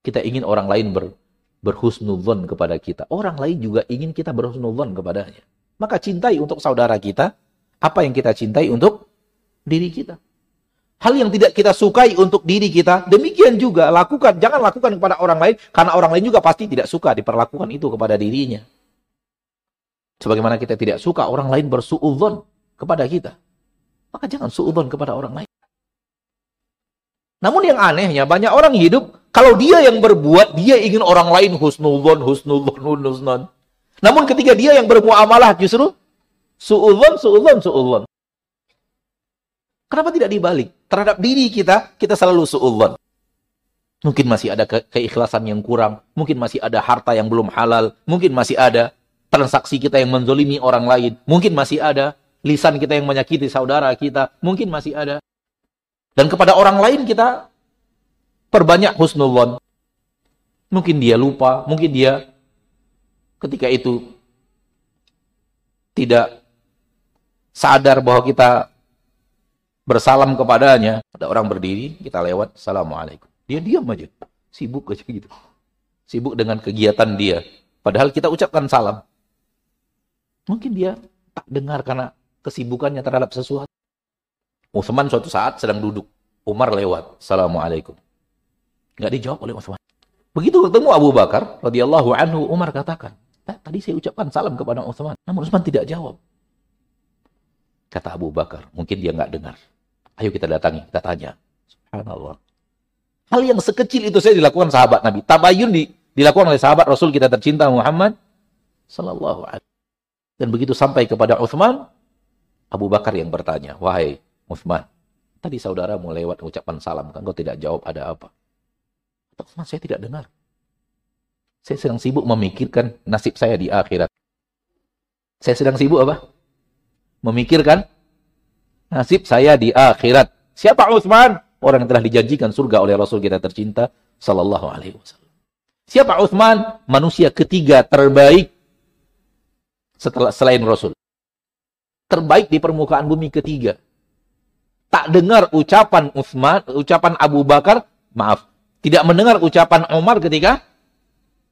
B: Kita ingin orang lain ber, berhusnudzon kepada kita. Orang lain juga ingin kita berhusnudzon kepadanya. Maka cintai untuk saudara kita apa yang kita cintai untuk diri kita. Hal yang tidak kita sukai untuk diri kita, demikian juga lakukan. Jangan lakukan kepada orang lain, karena orang lain juga pasti tidak suka diperlakukan itu kepada dirinya. Sebagaimana kita tidak suka orang lain bersuudzon kepada kita. Maka jangan suudzon kepada orang lain. Namun yang anehnya, banyak orang hidup, kalau dia yang berbuat, dia ingin orang lain husnudzon, husnudzon, husnudzon. Namun ketika dia yang bermuamalah justru suudzon, suudzon, suudzon. Kenapa tidak dibalik? Terhadap diri kita, kita selalu su'udzon. Mungkin masih ada ke keikhlasan yang kurang. Mungkin masih ada harta yang belum halal. Mungkin masih ada transaksi kita yang menzolimi orang lain. Mungkin masih ada lisan kita yang menyakiti saudara kita. Mungkin masih ada. Dan kepada orang lain kita perbanyak husnulon. Mungkin dia lupa. Mungkin dia ketika itu tidak sadar bahwa kita bersalam kepadanya. Ada orang berdiri, kita lewat, Assalamualaikum. Dia diam aja. Sibuk aja gitu. Sibuk dengan kegiatan dia. Padahal kita ucapkan salam. Mungkin dia tak dengar karena kesibukannya terhadap sesuatu. Utsman suatu saat sedang duduk. Umar lewat. Assalamualaikum. Nggak dijawab oleh Utsman. Begitu ketemu Abu Bakar radhiyallahu anhu, Umar katakan, tadi saya ucapkan salam kepada Utsman. Namun Utsman tidak jawab. Kata Abu Bakar, mungkin dia nggak dengar. Ayo kita datangi, kita tanya. Subhanallah. Hal yang sekecil itu saya dilakukan sahabat Nabi. Tabayun di, dilakukan oleh sahabat Rasul kita tercinta Muhammad sallallahu alaihi Dan begitu sampai kepada Uthman, Abu Bakar yang bertanya, "Wahai Uthman, tadi saudara lewat ucapan salam, kan kau tidak jawab ada apa?" Kata Uthman, "Saya tidak dengar. Saya sedang sibuk memikirkan nasib saya di akhirat." Saya sedang sibuk apa? memikirkan nasib saya di akhirat. Siapa Utsman? Orang yang telah dijanjikan surga oleh Rasul kita tercinta sallallahu alaihi wasallam. Siapa Utsman? Manusia ketiga terbaik setelah selain Rasul. Terbaik di permukaan bumi ketiga. Tak dengar ucapan Utsman, ucapan Abu Bakar, maaf, tidak mendengar ucapan Umar ketika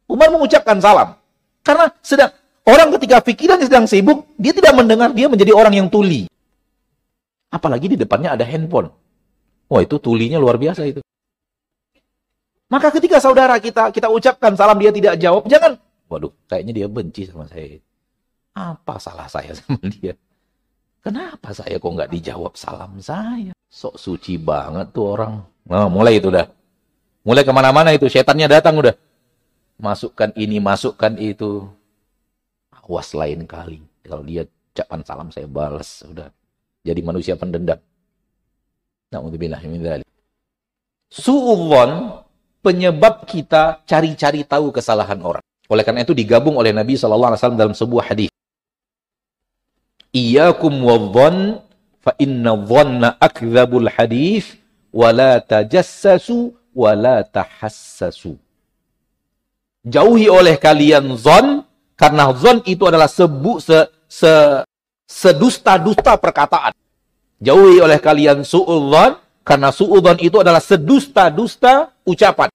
B: Umar mengucapkan salam. Karena sedang Orang ketika pikirannya sedang sibuk, dia tidak mendengar, dia menjadi orang yang tuli. Apalagi di depannya ada handphone. Wah itu tulinya luar biasa itu. Maka ketika saudara kita, kita ucapkan salam dia tidak jawab, jangan, waduh kayaknya dia benci sama saya. Apa salah saya sama dia? Kenapa saya kok nggak dijawab salam saya? Sok suci banget tuh orang. Nah, mulai itu dah. Mulai ke mana-mana itu, setannya datang udah. Masukkan ini, masukkan itu was lain kali. Kalau dia ucapan salam saya balas, sudah jadi manusia pendendam. Nauzubillah min dzalik. Su'udhon penyebab kita cari-cari tahu kesalahan orang. Oleh karena itu digabung oleh Nabi SAW dalam sebuah hadis. Iyakum wadhan fa inna dhanna akdzabul hadis wa la tajassasu wa la tahassasu. Jauhi oleh kalian zon karena zon itu adalah sebu se, se sedusta-dusta perkataan. Jauhi oleh kalian su'udzon karena su'udzon itu adalah sedusta-dusta ucapan.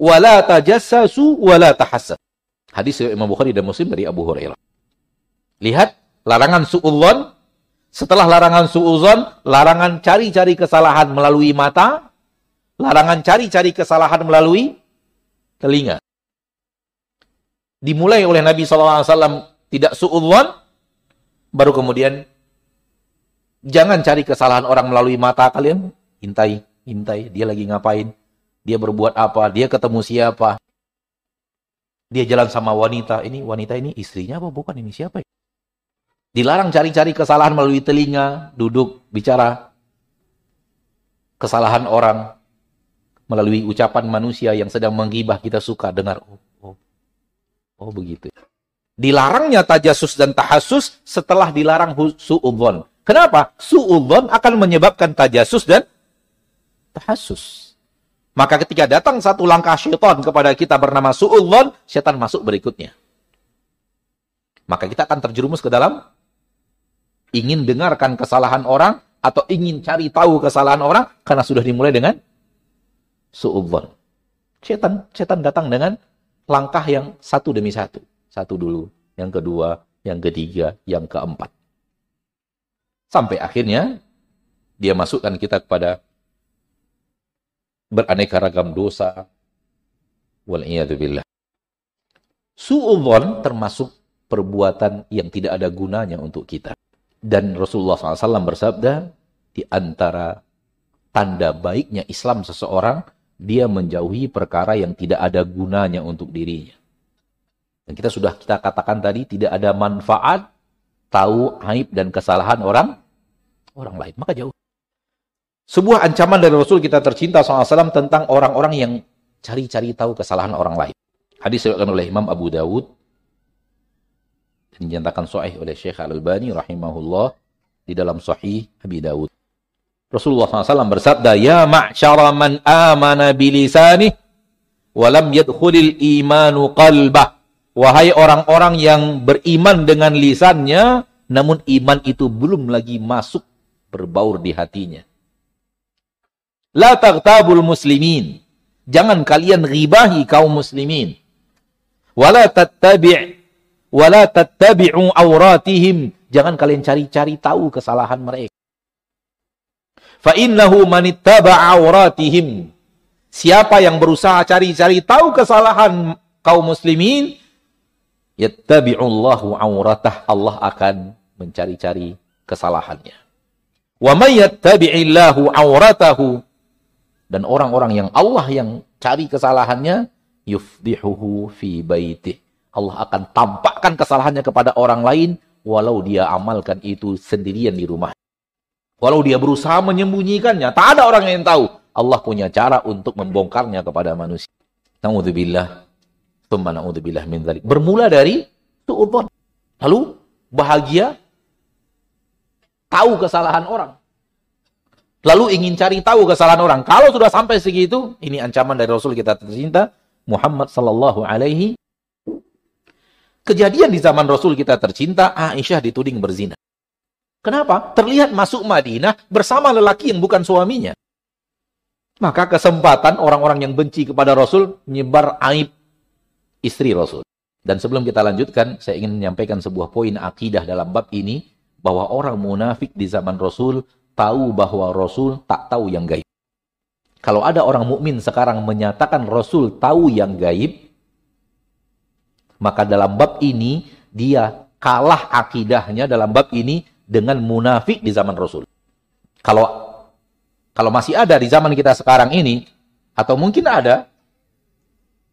B: Wala tajassasu wala tahassas. Hadis Imam Bukhari dan Muslim dari Abu Hurairah. Lihat larangan su'udzon setelah larangan su'udzon, larangan cari-cari kesalahan melalui mata, larangan cari-cari kesalahan melalui telinga. Dimulai oleh Nabi SAW tidak su'udzon, baru kemudian Jangan cari kesalahan orang melalui mata kalian. Intai, intai. Dia lagi ngapain? Dia berbuat apa? Dia ketemu siapa? Dia jalan sama wanita. Ini wanita ini istrinya apa bukan? Ini siapa ya? Dilarang cari-cari kesalahan melalui telinga, duduk, bicara. Kesalahan orang melalui ucapan manusia yang sedang menggibah kita suka dengar. Oh, oh, oh begitu. Dilarangnya tajasus dan tahasus setelah dilarang su'udhon. Kenapa? Su'udhon akan menyebabkan tajasus dan tahasus. Maka ketika datang satu langkah syaitan kepada kita bernama su'udhon, syaitan masuk berikutnya. Maka kita akan terjerumus ke dalam ingin dengarkan kesalahan orang atau ingin cari tahu kesalahan orang karena sudah dimulai dengan su'udhon. Syaitan, syaitan datang dengan langkah yang satu demi satu. Satu dulu, yang kedua, yang ketiga, yang keempat. Sampai akhirnya dia masukkan kita kepada beraneka ragam dosa. Wal'iyadzubillah. Su'udhon termasuk perbuatan yang tidak ada gunanya untuk kita. Dan Rasulullah SAW bersabda, di antara tanda baiknya Islam seseorang, dia menjauhi perkara yang tidak ada gunanya untuk dirinya. Dan kita sudah kita katakan tadi, tidak ada manfaat tahu aib dan kesalahan orang orang lain. Maka jauh. Sebuah ancaman dari Rasul kita tercinta SAW tentang orang-orang yang cari-cari tahu kesalahan orang lain. Hadis diriwayatkan oleh Imam Abu Dawud dinyatakan sahih oleh Syekh Al-Albani rahimahullah di dalam sahih Abi Dawud. Rasulullah SAW bersabda, Ya ma'syara man amana bilisani, walam yadkhulil imanu qalbah. Wahai orang-orang yang beriman dengan lisannya, namun iman itu belum lagi masuk berbaur di hatinya. La taghtabul muslimin. Jangan kalian ribahi kaum muslimin. Wala tattabi' wala tattabi'u auratihim. Jangan kalian cari-cari tahu kesalahan mereka. Fa innahu manittaba'a auratihim. Siapa yang berusaha cari-cari tahu kesalahan kaum muslimin, yattabi'ullahu auratah. Allah akan mencari-cari kesalahannya. Wa may yattabi'illahu auratahu dan orang-orang yang Allah yang cari kesalahannya yufdihuhu fi baitih. Allah akan tampakkan kesalahannya kepada orang lain walau dia amalkan itu sendirian di rumah. Walau dia berusaha menyembunyikannya, tak ada orang yang tahu. Allah punya cara untuk membongkarnya kepada manusia. Na'udzubillah. Tsumma na'udzubillah min dzalik. Bermula dari su'udzon. Lalu bahagia tahu kesalahan orang. Lalu ingin cari tahu kesalahan orang. Kalau sudah sampai segitu, ini ancaman dari Rasul kita tercinta, Muhammad sallallahu alaihi Kejadian di zaman Rasul kita tercinta, Aisyah dituding berzina. Kenapa? Terlihat masuk Madinah bersama lelaki yang bukan suaminya. Maka kesempatan orang-orang yang benci kepada Rasul menyebar aib istri Rasul. Dan sebelum kita lanjutkan, saya ingin menyampaikan sebuah poin akidah dalam bab ini bahwa orang munafik di zaman Rasul tahu bahwa Rasul tak tahu yang gaib. Kalau ada orang mukmin sekarang menyatakan Rasul tahu yang gaib, maka dalam bab ini dia kalah akidahnya dalam bab ini dengan munafik di zaman Rasul. Kalau kalau masih ada di zaman kita sekarang ini atau mungkin ada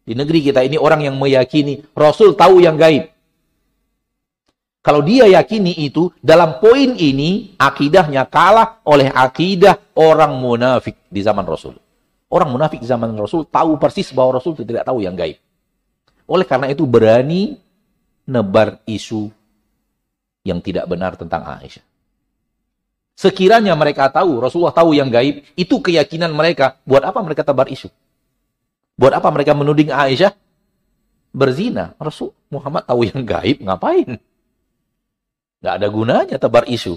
B: di negeri kita ini orang yang meyakini Rasul tahu yang gaib. Kalau dia yakini itu, dalam poin ini, akidahnya kalah oleh akidah orang munafik di zaman Rasul. Orang munafik zaman Rasul tahu persis bahwa Rasul tidak tahu yang gaib. Oleh karena itu berani nebar isu yang tidak benar tentang Aisyah. Sekiranya mereka tahu, Rasulullah tahu yang gaib, itu keyakinan mereka. Buat apa mereka tebar isu? Buat apa mereka menuding Aisyah berzina? Rasul Muhammad tahu yang gaib, ngapain? Gak ada gunanya tebar isu.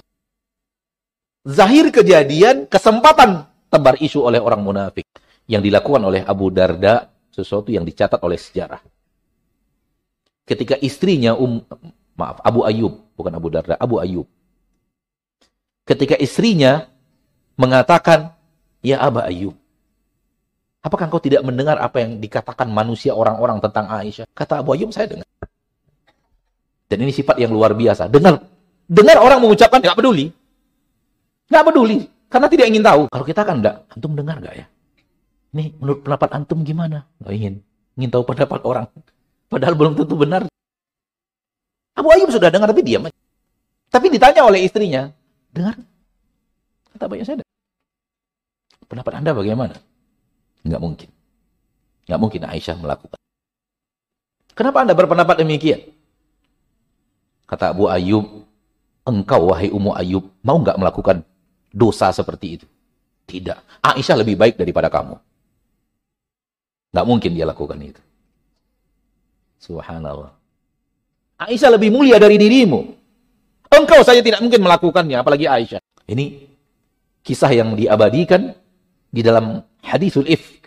B: Zahir kejadian, kesempatan tebar isu oleh orang munafik. Yang dilakukan oleh Abu Darda, sesuatu yang dicatat oleh sejarah. Ketika istrinya, um, maaf, Abu Ayub, bukan Abu Darda, Abu Ayub. Ketika istrinya mengatakan, Ya Aba Ayub, apakah engkau tidak mendengar apa yang dikatakan manusia orang-orang tentang Aisyah? Kata Abu Ayub, saya dengar. Dan ini sifat yang luar biasa. Dengar dengar orang mengucapkan, nggak peduli. Nggak peduli. Karena tidak ingin tahu. Kalau kita kan enggak, antum dengar nggak ya? Ini menurut pendapat antum gimana? Nggak ingin. Ingin tahu pendapat orang. Padahal belum tentu benar. Abu Ayub sudah dengar tapi diam. Tapi ditanya oleh istrinya, dengar? Kata banyak saya. Pendapat anda bagaimana? Nggak mungkin. Nggak mungkin Aisyah melakukan. Kenapa anda berpendapat demikian? Kata Abu Ayub, engkau wahai Ummu Ayub, mau nggak melakukan dosa seperti itu. Tidak. Aisyah lebih baik daripada kamu. Nggak mungkin dia lakukan itu. Subhanallah. Aisyah lebih mulia dari dirimu. Engkau saja tidak mungkin melakukannya, apalagi Aisyah. Ini kisah yang diabadikan di dalam hadisul ifk.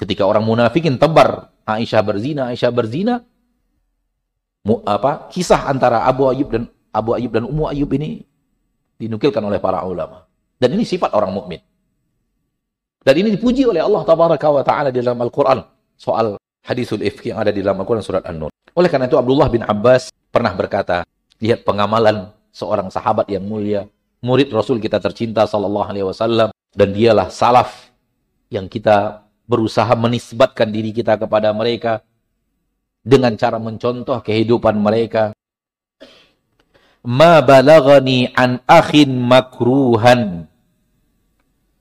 B: Ketika orang munafikin tebar Aisyah berzina, Aisyah berzina, mu, apa kisah antara Abu Ayyub dan Abu Ayyub dan Ummu Ayyub ini dinukilkan oleh para ulama. Dan ini sifat orang mukmin. Dan ini dipuji oleh Allah taala di dalam Al-Qur'an soal hadisul ifk yang ada di dalam Al-Qur'an surat An-Nur. Oleh karena itu Abdullah bin Abbas pernah berkata, lihat pengamalan seorang sahabat yang mulia, murid Rasul kita tercinta sallallahu alaihi wasallam dan dialah salaf yang kita berusaha menisbatkan diri kita kepada mereka dengan cara mencontoh kehidupan mereka ma balagani an akhin makruhan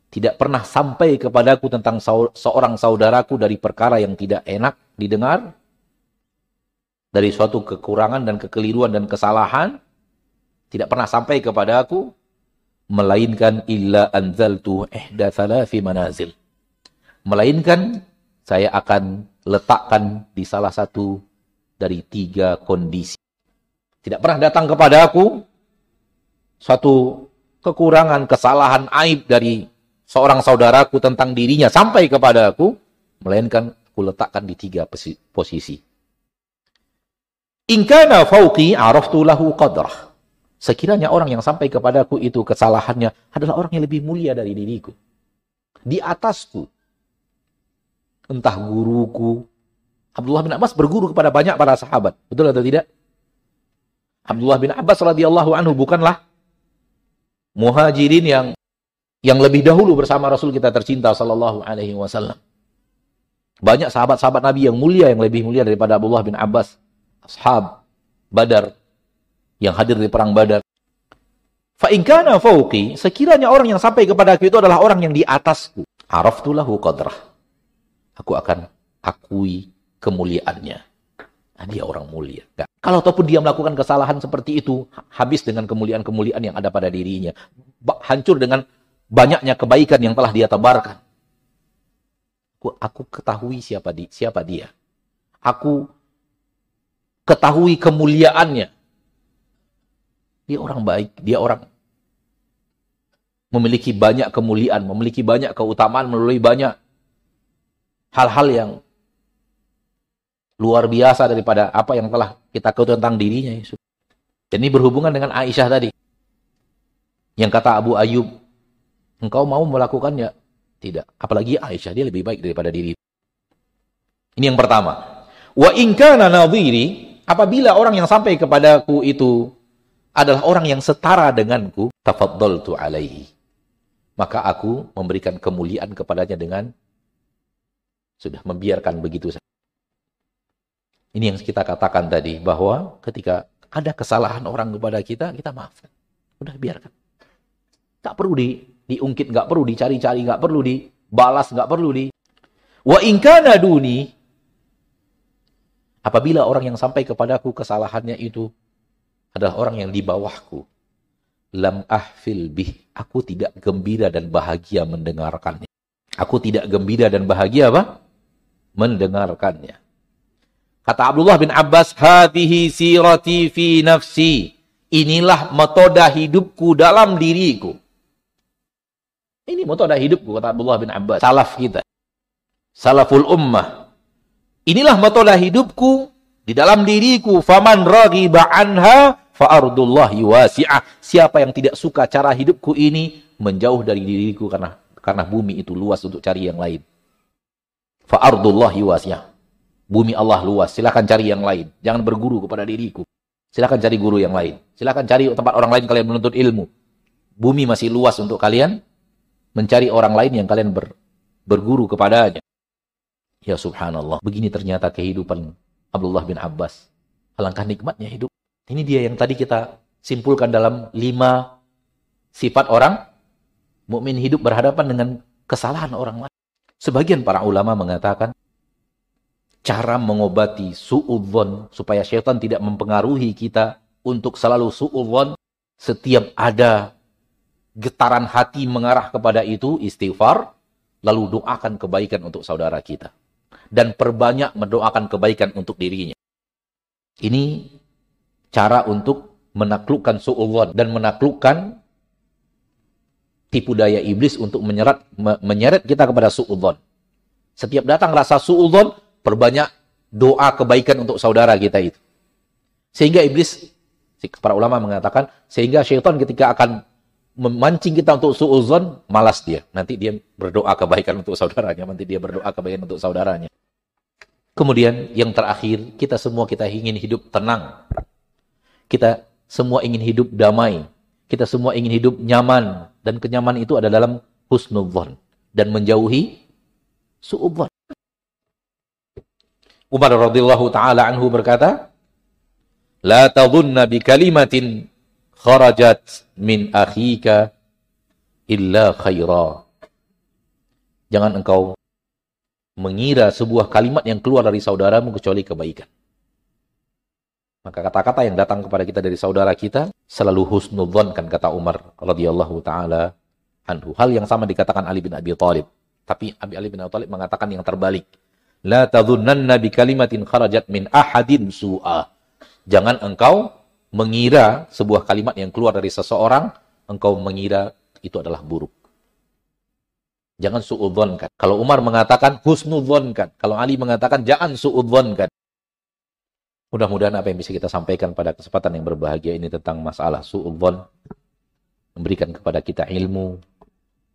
B: tidak pernah sampai kepadaku tentang seorang saudaraku dari perkara yang tidak enak didengar. Dari suatu kekurangan dan kekeliruan dan kesalahan tidak pernah sampai kepadaku melainkan illa anzaltu ihda thalathi manazil. Melainkan saya akan letakkan di salah satu dari tiga kondisi. Tidak pernah datang kepada aku suatu kekurangan, kesalahan, aib dari seorang saudaraku tentang dirinya sampai kepada aku, melainkan aku letakkan di tiga posisi. Inkana fauqi araftu lahu qadrah. Sekiranya orang yang sampai kepadaku itu kesalahannya adalah orang yang lebih mulia dari diriku. Di atasku. Entah guruku. Abdullah bin Abbas berguru kepada banyak para sahabat. Betul atau tidak? Abdullah bin Abbas radhiyallahu anhu bukanlah muhajirin yang yang lebih dahulu bersama Rasul kita tercinta sallallahu alaihi wasallam. Banyak sahabat-sahabat Nabi yang mulia yang lebih mulia daripada Abdullah bin Abbas, ashab Badar yang hadir di perang Badar. Fa in kana fauqi, sekiranya orang yang sampai kepada aku itu adalah orang yang di atasku, araftu lahu qadrah. Aku akan akui kemuliaannya. Nah, dia orang mulia. Gak. Kalau ataupun dia melakukan kesalahan seperti itu, habis dengan kemuliaan-kemuliaan yang ada pada dirinya. Hancur dengan banyaknya kebaikan yang telah dia tebarkan. Aku, aku ketahui siapa, di, siapa dia. Aku ketahui kemuliaannya. Dia orang baik, dia orang memiliki banyak kemuliaan, memiliki banyak keutamaan, melalui banyak hal-hal yang luar biasa daripada apa yang telah kita ketahui tentang dirinya. Ini berhubungan dengan Aisyah tadi. Yang kata Abu Ayub, engkau mau melakukannya? Tidak. Apalagi Aisyah, dia lebih baik daripada diri. Ini yang pertama. Wa inkana nadhiri, apabila orang yang sampai kepadaku itu adalah orang yang setara denganku, tafaddaltu alaihi. Maka aku memberikan kemuliaan kepadanya dengan sudah membiarkan begitu saja. Ini yang kita katakan tadi, bahwa ketika ada kesalahan orang kepada kita, kita maafkan. Udah biarkan. Tak perlu di, diungkit, nggak perlu dicari-cari, nggak perlu di, Balas nggak perlu di. Wa inkana duni. Apabila orang yang sampai kepadaku kesalahannya itu adalah orang yang di bawahku. Lam ahfil bih. Aku tidak gembira dan bahagia mendengarkannya. Aku tidak gembira dan bahagia apa? Mendengarkannya. Kata Abdullah bin Abbas, Hadihi sirati fi nafsi. Inilah metoda hidupku dalam diriku. Ini metoda hidupku, kata Abdullah bin Abbas. Salaf kita. Salaful ummah. Inilah metoda hidupku di dalam diriku. Faman raghiba anha fa'ardullahi wasi'ah. Siapa yang tidak suka cara hidupku ini, menjauh dari diriku karena karena bumi itu luas untuk cari yang lain. Fa'ardullahi wasi'ah. Bumi Allah luas, silakan cari yang lain. Jangan berguru kepada diriku. Silakan cari guru yang lain. Silakan cari tempat orang lain kalian menuntut ilmu. Bumi masih luas untuk kalian mencari orang lain yang kalian ber, berguru kepadanya. Ya subhanallah, begini ternyata kehidupan Abdullah bin Abbas. Alangkah nikmatnya hidup. Ini dia yang tadi kita simpulkan dalam lima sifat orang mukmin hidup berhadapan dengan kesalahan orang lain. Sebagian para ulama mengatakan cara mengobati su'udzon supaya syaitan tidak mempengaruhi kita untuk selalu su'udzon setiap ada getaran hati mengarah kepada itu istighfar lalu doakan kebaikan untuk saudara kita dan perbanyak mendoakan kebaikan untuk dirinya. Ini cara untuk menaklukkan su'udzon dan menaklukkan tipu daya iblis untuk menyeret menyeret kita kepada suudzon. Setiap datang rasa suudzon, perbanyak doa kebaikan untuk saudara kita itu. Sehingga iblis para ulama mengatakan sehingga syaitan ketika akan memancing kita untuk suudzon, malas dia. Nanti dia berdoa kebaikan untuk saudaranya, nanti dia berdoa kebaikan untuk saudaranya. Kemudian yang terakhir, kita semua kita ingin hidup tenang. Kita semua ingin hidup damai. Kita semua ingin hidup nyaman. Dan kenyamanan itu ada dalam husnudzon. Dan menjauhi su'udzon. Umar radhiyallahu taala anhu berkata, "La tadhunna bi kalimatin kharajat min akhika illa khaira." Jangan engkau mengira sebuah kalimat yang keluar dari saudaramu kecuali kebaikan. Maka kata-kata yang datang kepada kita dari saudara kita selalu husnudzon kan kata Umar radhiyallahu taala anhu. Hal yang sama dikatakan Ali bin Abi Thalib. Tapi Ali bin Abi Thalib mengatakan yang terbalik. La tadhunnanna bi kalimatin kharajat min ahadin su'a. Jangan engkau mengira sebuah kalimat yang keluar dari seseorang, engkau mengira itu adalah buruk. Jangan su'udzonkan. Kalau Umar mengatakan husnudzonkan. Kalau Ali mengatakan jangan su'udzonkan. Mudah-mudahan apa yang bisa kita sampaikan pada kesempatan yang berbahagia ini tentang masalah su'udzon memberikan kepada kita ilmu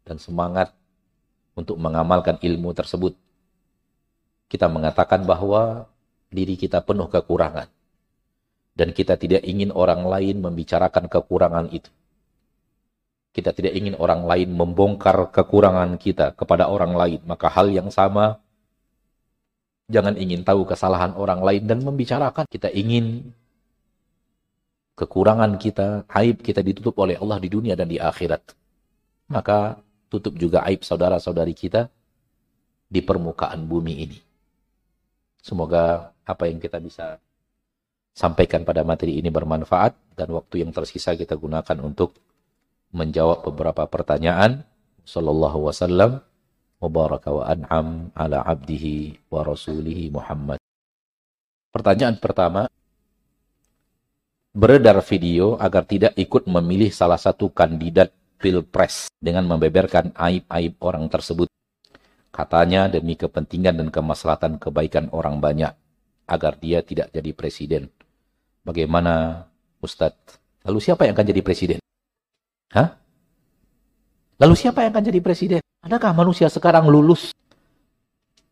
B: dan semangat untuk mengamalkan ilmu tersebut. Kita mengatakan bahwa diri kita penuh kekurangan dan kita tidak ingin orang lain membicarakan kekurangan itu. Kita tidak ingin orang lain membongkar kekurangan kita kepada orang lain, maka hal yang sama Jangan ingin tahu kesalahan orang lain dan membicarakan. Kita ingin kekurangan kita, aib kita ditutup oleh Allah di dunia dan di akhirat. Maka tutup juga aib saudara-saudari kita di permukaan bumi ini. Semoga apa yang kita bisa sampaikan pada materi ini bermanfaat dan waktu yang tersisa kita gunakan untuk menjawab beberapa pertanyaan. Sallallahu wasallam mubaraka wa an'am ala abdihi wa rasulihi Muhammad. Pertanyaan pertama, beredar video agar tidak ikut memilih salah satu kandidat pilpres dengan membeberkan aib-aib orang tersebut. Katanya demi kepentingan dan kemaslahatan kebaikan orang banyak, agar dia tidak jadi presiden. Bagaimana Ustadz? Lalu siapa yang akan jadi presiden? Hah? Lalu siapa yang akan jadi presiden? Adakah manusia sekarang lulus?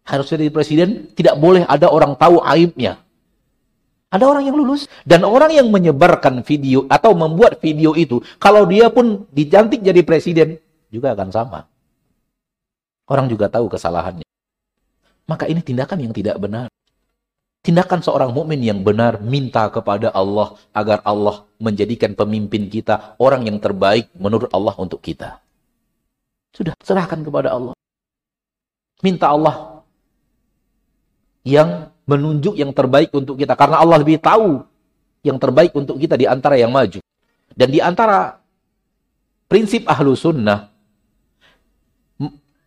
B: Harus jadi presiden, tidak boleh ada orang tahu aibnya. Ada orang yang lulus. Dan orang yang menyebarkan video atau membuat video itu, kalau dia pun dijantik jadi presiden, juga akan sama. Orang juga tahu kesalahannya. Maka ini tindakan yang tidak benar. Tindakan seorang mukmin yang benar minta kepada Allah agar Allah menjadikan pemimpin kita orang yang terbaik menurut Allah untuk kita. Sudah serahkan kepada Allah. Minta Allah yang menunjuk yang terbaik untuk kita. Karena Allah lebih tahu yang terbaik untuk kita di antara yang maju. Dan di antara prinsip ahlu sunnah,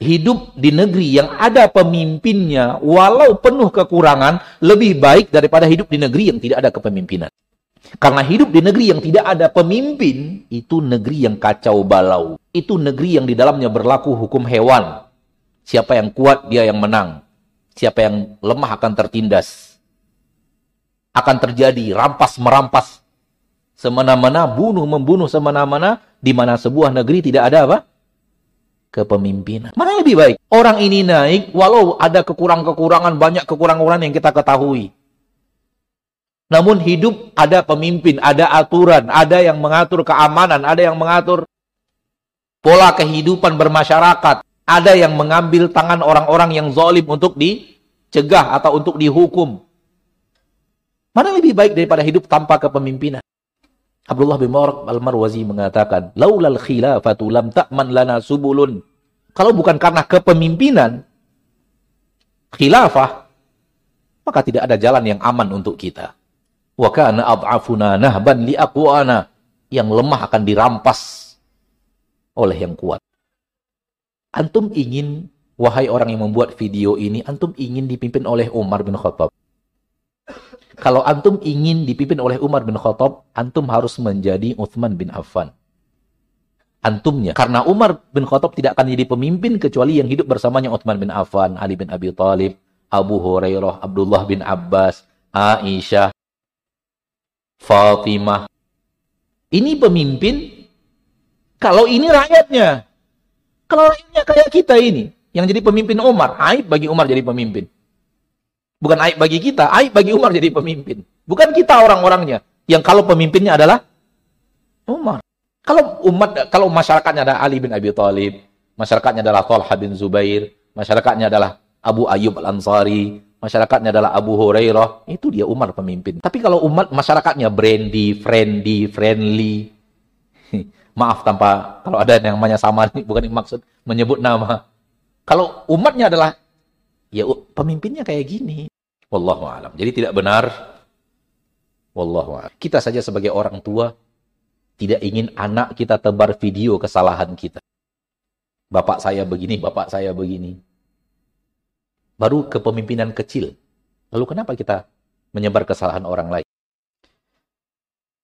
B: hidup di negeri yang ada pemimpinnya, walau penuh kekurangan, lebih baik daripada hidup di negeri yang tidak ada kepemimpinan. Karena hidup di negeri yang tidak ada pemimpin, itu negeri yang kacau balau. Itu negeri yang di dalamnya berlaku hukum hewan. Siapa yang kuat, dia yang menang. Siapa yang lemah akan tertindas. Akan terjadi rampas-merampas. Semena-mena, bunuh-membunuh semena-mena. Di mana sebuah negeri tidak ada apa? Kepemimpinan. Mana yang lebih baik? Orang ini naik, walau ada kekurangan-kekurangan, banyak kekurangan yang kita ketahui namun hidup ada pemimpin, ada aturan, ada yang mengatur keamanan, ada yang mengatur pola kehidupan bermasyarakat, ada yang mengambil tangan orang-orang yang zalim untuk dicegah atau untuk dihukum. Mana lebih baik daripada hidup tanpa kepemimpinan? Abdullah bin Mawrak al-Marwazi mengatakan, Laulal khilafatu lam ta'man lana subulun. Kalau bukan karena kepemimpinan, khilafah, maka tidak ada jalan yang aman untuk kita. Wa kana ad'afuna nahban li aqwana. Yang lemah akan dirampas oleh yang kuat. Antum ingin, wahai orang yang membuat video ini, antum ingin dipimpin oleh Umar bin Khattab. Kalau antum ingin dipimpin oleh Umar bin Khattab, antum harus menjadi Uthman bin Affan. Antumnya. Karena Umar bin Khattab tidak akan jadi pemimpin kecuali yang hidup bersamanya Uthman bin Affan, Ali bin Abi Thalib, Abu Hurairah, Abdullah bin Abbas, Aisyah, Fatimah. Ini pemimpin, kalau ini rakyatnya. Kalau rakyatnya kayak kita ini, yang jadi pemimpin Umar, aib bagi Umar jadi pemimpin. Bukan aib bagi kita, aib bagi Umar jadi pemimpin. Bukan kita orang-orangnya, yang kalau pemimpinnya adalah Umar. Kalau umat, kalau masyarakatnya ada Ali bin Abi Thalib, masyarakatnya adalah Talha bin Zubair, masyarakatnya adalah Abu Ayyub Al-Ansari, masyarakatnya adalah Abu Hurairah, itu dia Umar pemimpin. Tapi kalau umat masyarakatnya brandy, friendly, friendly, maaf tanpa kalau ada yang namanya sama bukan maksud menyebut nama. Kalau umatnya adalah ya pemimpinnya kayak gini. Wallahu alam. Jadi tidak benar. Wallahu alam. Kita saja sebagai orang tua tidak ingin anak kita tebar video kesalahan kita. Bapak saya begini, bapak saya begini baru kepemimpinan kecil. Lalu kenapa kita menyebar kesalahan orang lain?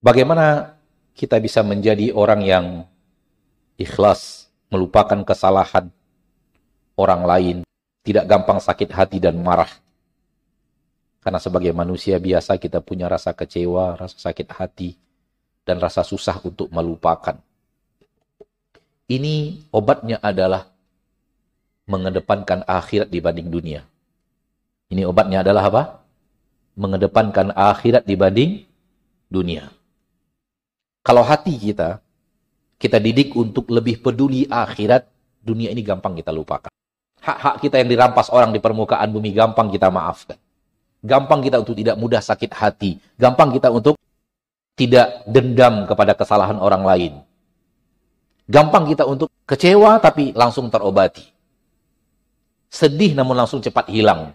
B: Bagaimana kita bisa menjadi orang yang ikhlas, melupakan kesalahan orang lain, tidak gampang sakit hati dan marah. Karena sebagai manusia biasa kita punya rasa kecewa, rasa sakit hati, dan rasa susah untuk melupakan. Ini obatnya adalah mengedepankan akhirat dibanding dunia. Ini obatnya adalah apa? Mengedepankan akhirat dibanding dunia. Kalau hati kita, kita didik untuk lebih peduli akhirat, dunia ini gampang kita lupakan. Hak-hak kita yang dirampas orang di permukaan bumi gampang kita maafkan. Gampang kita untuk tidak mudah sakit hati. Gampang kita untuk tidak dendam kepada kesalahan orang lain. Gampang kita untuk kecewa tapi langsung terobati sedih namun langsung cepat hilang.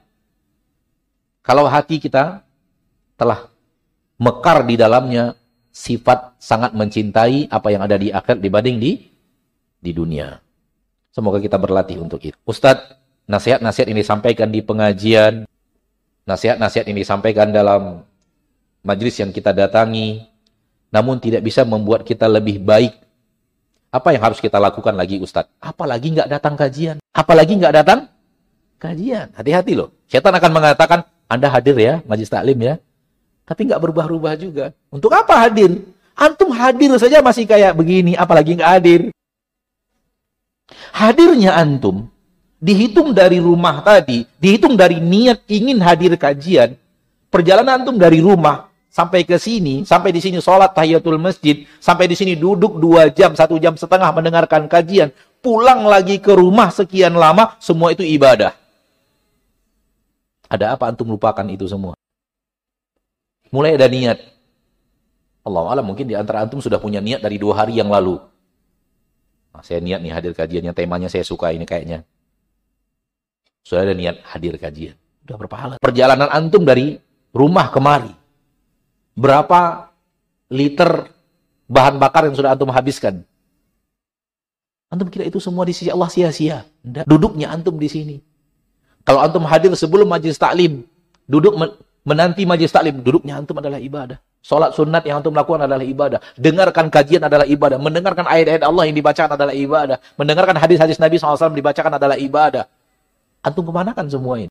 B: Kalau hati kita telah mekar di dalamnya sifat sangat mencintai apa yang ada di akhir dibanding di di dunia. Semoga kita berlatih untuk itu. Ustadz, nasihat-nasihat ini disampaikan di pengajian, nasihat-nasihat ini disampaikan dalam majlis yang kita datangi, namun tidak bisa membuat kita lebih baik. Apa yang harus kita lakukan lagi Ustadz? Apalagi nggak datang kajian? Apalagi nggak datang kajian. Hati-hati loh. Setan akan mengatakan, Anda hadir ya, majlis taklim ya. Tapi nggak berubah-ubah juga. Untuk apa hadir? Antum hadir saja masih kayak begini, apalagi nggak hadir. Hadirnya antum, dihitung dari rumah tadi, dihitung dari niat ingin hadir kajian, perjalanan antum dari rumah sampai ke sini, sampai di sini sholat tahiyatul masjid, sampai di sini duduk dua jam, satu jam setengah mendengarkan kajian, pulang lagi ke rumah sekian lama, semua itu ibadah. Ada apa antum lupakan itu semua? Mulai ada niat. Allah Allah mungkin di antara antum sudah punya niat dari dua hari yang lalu. Nah, saya niat nih hadir kajiannya, temanya saya suka ini kayaknya. Sudah ada niat hadir kajian. Sudah berpahala. Perjalanan antum dari rumah kemari. Berapa liter bahan bakar yang sudah antum habiskan? Antum kira itu semua di sisi Allah sia-sia. Duduknya antum di sini. Kalau antum hadir sebelum majlis taklim, duduk menanti majlis taklim, duduknya antum adalah ibadah. Salat sunat yang antum lakukan adalah ibadah. Dengarkan kajian adalah ibadah. Mendengarkan ayat-ayat Allah yang dibacakan adalah ibadah. Mendengarkan hadis-hadis Nabi SAW dibacakan adalah ibadah. Antum kemanakan semua ini?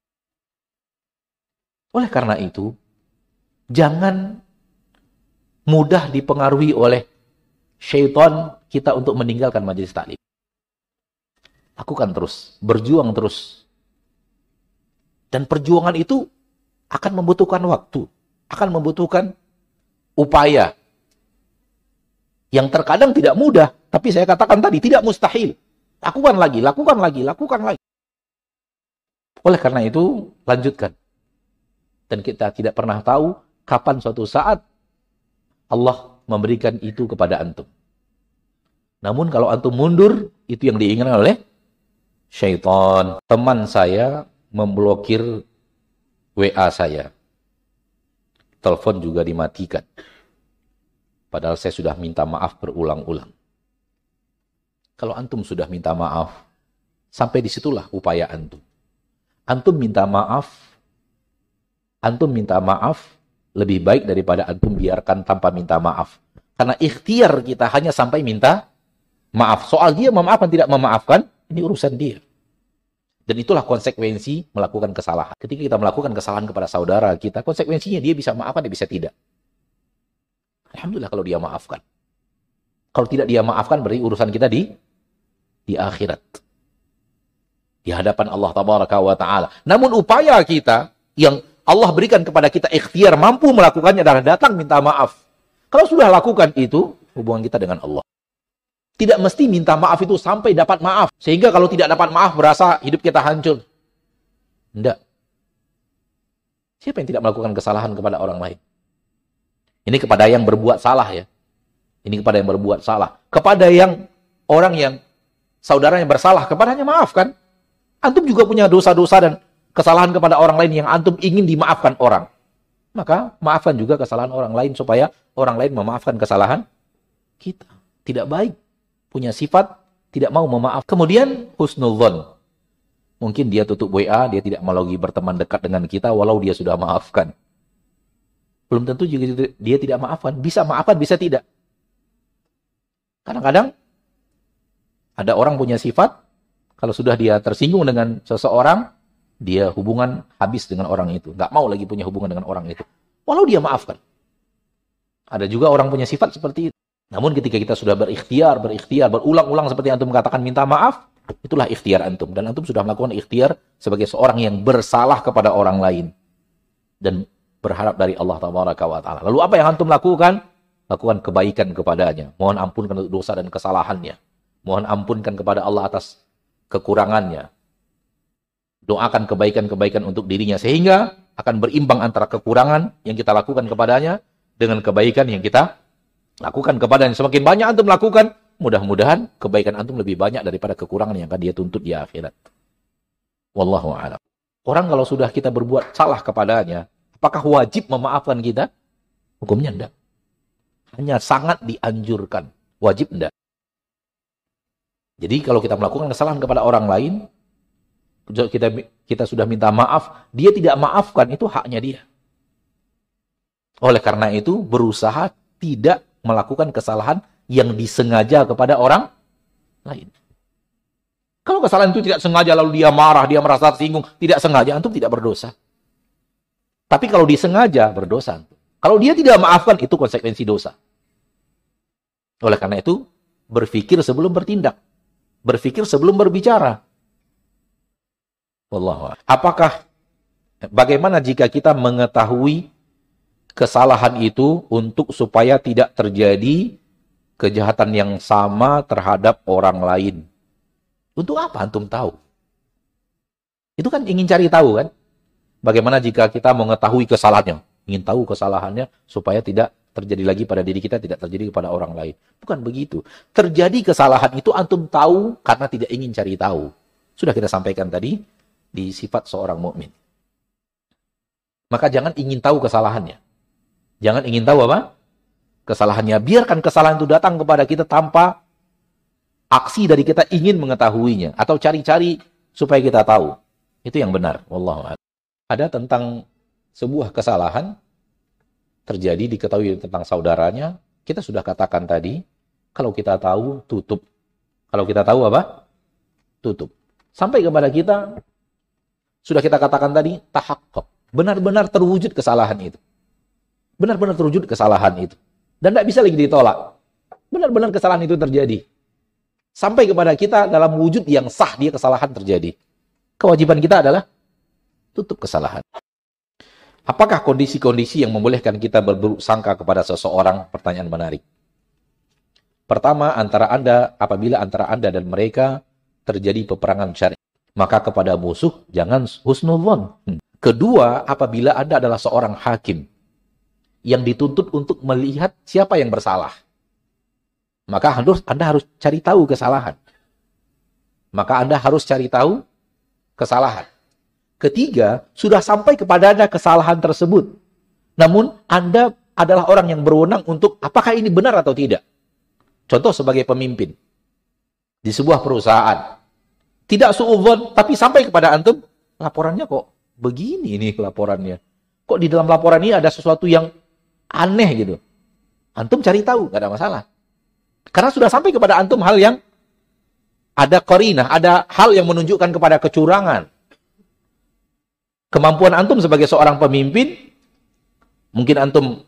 B: Oleh karena itu, jangan mudah dipengaruhi oleh syaitan kita untuk meninggalkan majlis taklim. Lakukan terus, berjuang terus. Dan perjuangan itu akan membutuhkan waktu, akan membutuhkan upaya yang terkadang tidak mudah, tapi saya katakan tadi tidak mustahil. Lakukan lagi, lakukan lagi, lakukan lagi. Oleh karena itu, lanjutkan. Dan kita tidak pernah tahu kapan suatu saat Allah memberikan itu kepada antum. Namun kalau antum mundur, itu yang diinginkan oleh syaitan. Teman saya memblokir WA saya telepon juga dimatikan. Padahal saya sudah minta maaf berulang-ulang. Kalau antum sudah minta maaf, sampai di situlah upaya antum. Antum minta maaf, antum minta maaf lebih baik daripada antum biarkan tanpa minta maaf. Karena ikhtiar kita hanya sampai minta maaf. Soal dia memaafkan tidak memaafkan, ini urusan dia. Dan itulah konsekuensi melakukan kesalahan. Ketika kita melakukan kesalahan kepada saudara kita, konsekuensinya dia bisa maafkan, dia bisa tidak. Alhamdulillah kalau dia maafkan. Kalau tidak dia maafkan, berarti urusan kita di di akhirat. Di hadapan Allah Tabaraka wa Ta'ala. Namun upaya kita yang Allah berikan kepada kita ikhtiar mampu melakukannya adalah datang minta maaf. Kalau sudah lakukan itu, hubungan kita dengan Allah. Tidak mesti minta maaf itu sampai dapat maaf. Sehingga kalau tidak dapat maaf berasa hidup kita hancur. Tidak. Siapa yang tidak melakukan kesalahan kepada orang lain? Ini kepada yang berbuat salah ya. Ini kepada yang berbuat salah. Kepada yang orang yang saudaranya bersalah, kepadanya maafkan. Antum juga punya dosa-dosa dan kesalahan kepada orang lain yang antum ingin dimaafkan orang. Maka maafkan juga kesalahan orang lain supaya orang lain memaafkan kesalahan kita. Tidak baik punya sifat tidak mau memaaf. Kemudian husnul dhon. Mungkin dia tutup WA, dia tidak mau lagi berteman dekat dengan kita walau dia sudah maafkan. Belum tentu juga dia tidak maafkan. Bisa maafkan, bisa tidak. Kadang-kadang ada orang punya sifat, kalau sudah dia tersinggung dengan seseorang, dia hubungan habis dengan orang itu. Nggak mau lagi punya hubungan dengan orang itu. Walau dia maafkan. Ada juga orang punya sifat seperti itu. Namun ketika kita sudah berikhtiar, berikhtiar, berulang-ulang seperti antum katakan minta maaf, itulah ikhtiar antum. Dan antum sudah melakukan ikhtiar sebagai seorang yang bersalah kepada orang lain. Dan berharap dari Allah Taala. Lalu apa yang antum lakukan? Lakukan kebaikan kepadanya. Mohon ampunkan dosa dan kesalahannya. Mohon ampunkan kepada Allah atas kekurangannya. Doakan kebaikan-kebaikan untuk dirinya. Sehingga akan berimbang antara kekurangan yang kita lakukan kepadanya dengan kebaikan yang kita Lakukan kepada yang semakin banyak antum lakukan, mudah-mudahan kebaikan antum lebih banyak daripada kekurangan yang akan dia tuntut di akhirat. Wallahu a'lam. Orang kalau sudah kita berbuat salah kepadanya, apakah wajib memaafkan kita? Hukumnya enggak. Hanya sangat dianjurkan. Wajib enggak. Jadi kalau kita melakukan kesalahan kepada orang lain, kita kita sudah minta maaf, dia tidak maafkan, itu haknya dia. Oleh karena itu, berusaha tidak melakukan kesalahan yang disengaja kepada orang lain. Kalau kesalahan itu tidak sengaja lalu dia marah, dia merasa tersinggung, tidak sengaja, antum tidak berdosa. Tapi kalau disengaja, berdosa. Kalau dia tidak maafkan, itu konsekuensi dosa. Oleh karena itu, berpikir sebelum bertindak. Berpikir sebelum berbicara. Wallahu Apakah, bagaimana jika kita mengetahui kesalahan itu untuk supaya tidak terjadi kejahatan yang sama terhadap orang lain. Untuk apa antum tahu? Itu kan ingin cari tahu kan? Bagaimana jika kita mengetahui kesalahannya? Ingin tahu kesalahannya supaya tidak terjadi lagi pada diri kita, tidak terjadi kepada orang lain. Bukan begitu. Terjadi kesalahan itu antum tahu karena tidak ingin cari tahu. Sudah kita sampaikan tadi, di sifat seorang mukmin. Maka jangan ingin tahu kesalahannya. Jangan ingin tahu apa? Kesalahannya. Biarkan kesalahan itu datang kepada kita tanpa aksi dari kita ingin mengetahuinya atau cari-cari supaya kita tahu. Itu yang benar. Wallahu Ada tentang sebuah kesalahan terjadi diketahui tentang saudaranya, kita sudah katakan tadi, kalau kita tahu tutup. Kalau kita tahu apa? Tutup. Sampai kepada kita sudah kita katakan tadi tahakkuk. Benar-benar terwujud kesalahan itu. Benar-benar terwujud kesalahan itu. Dan tidak bisa lagi ditolak. Benar-benar kesalahan itu terjadi. Sampai kepada kita dalam wujud yang sah dia kesalahan terjadi. Kewajiban kita adalah tutup kesalahan. Apakah kondisi-kondisi yang membolehkan kita berburuk sangka kepada seseorang? Pertanyaan menarik. Pertama, antara Anda, apabila antara Anda dan mereka terjadi peperangan syariat, maka kepada musuh jangan husnuzon. Hmm. Kedua, apabila Anda adalah seorang hakim yang dituntut untuk melihat siapa yang bersalah, maka Anda harus cari tahu kesalahan. Maka Anda harus cari tahu kesalahan. Ketiga, sudah sampai kepada Anda kesalahan tersebut. Namun Anda adalah orang yang berwenang untuk apakah ini benar atau tidak. Contoh sebagai pemimpin di sebuah perusahaan. Tidak suudzon, tapi sampai kepada antum, laporannya kok begini ini laporannya. Kok di dalam laporan ini ada sesuatu yang aneh gitu. Antum cari tahu, gak ada masalah. Karena sudah sampai kepada antum hal yang ada korinah, ada hal yang menunjukkan kepada kecurangan. Kemampuan antum sebagai seorang pemimpin, mungkin antum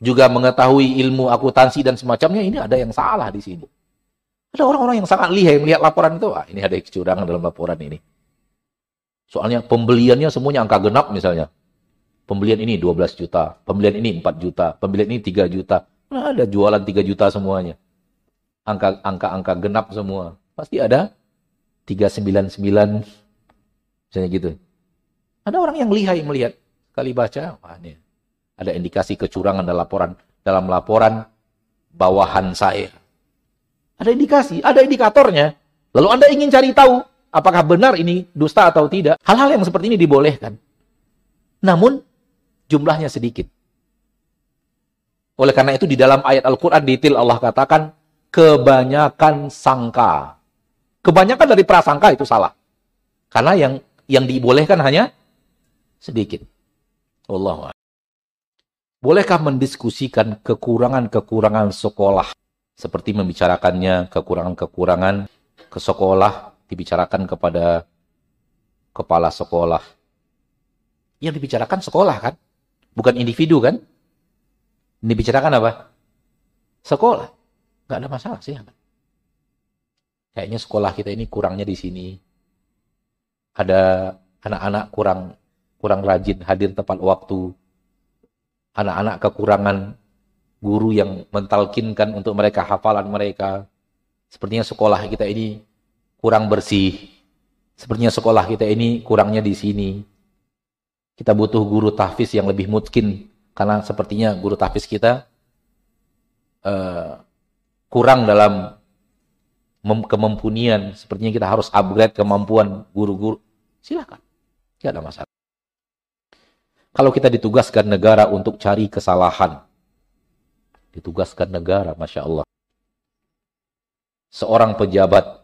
B: juga mengetahui ilmu akuntansi dan semacamnya, ini ada yang salah di sini. Ada orang-orang yang sangat lihai melihat laporan itu, ah, ini ada kecurangan dalam laporan ini. Soalnya pembeliannya semuanya angka genap misalnya. Pembelian ini 12 juta, pembelian ini 4 juta, pembelian ini 3 juta. Nah, ada jualan 3 juta semuanya. Angka angka angka genap semua. Pasti ada 399 misalnya gitu. Ada orang yang lihai melihat kali baca, wah ini ada indikasi kecurangan dalam laporan dalam laporan bawahan saya. Ada indikasi, ada indikatornya. Lalu Anda ingin cari tahu apakah benar ini dusta atau tidak. Hal-hal yang seperti ini dibolehkan. Namun jumlahnya sedikit. Oleh karena itu di dalam ayat Al-Quran detail Allah katakan kebanyakan sangka. Kebanyakan dari prasangka itu salah. Karena yang yang dibolehkan hanya sedikit. Allah. Bolehkah mendiskusikan kekurangan-kekurangan sekolah seperti membicarakannya kekurangan-kekurangan ke sekolah, dibicarakan kepada kepala sekolah. Yang dibicarakan sekolah kan? Bukan individu kan? Ini dibicarakan apa? Sekolah. Gak ada masalah sih. Kayaknya sekolah kita ini kurangnya di sini. Ada anak-anak kurang kurang rajin hadir tepat waktu. Anak-anak kekurangan guru yang mentalkinkan untuk mereka hafalan mereka. Sepertinya sekolah kita ini kurang bersih. Sepertinya sekolah kita ini kurangnya di sini. Kita butuh guru tahfiz yang lebih mungkin karena sepertinya guru tahfiz kita uh, kurang dalam kemampuan. Sepertinya kita harus upgrade kemampuan guru-guru. Silakan, tidak ada masalah. Kalau kita ditugaskan negara untuk cari kesalahan, ditugaskan negara, Masya Allah. Seorang pejabat,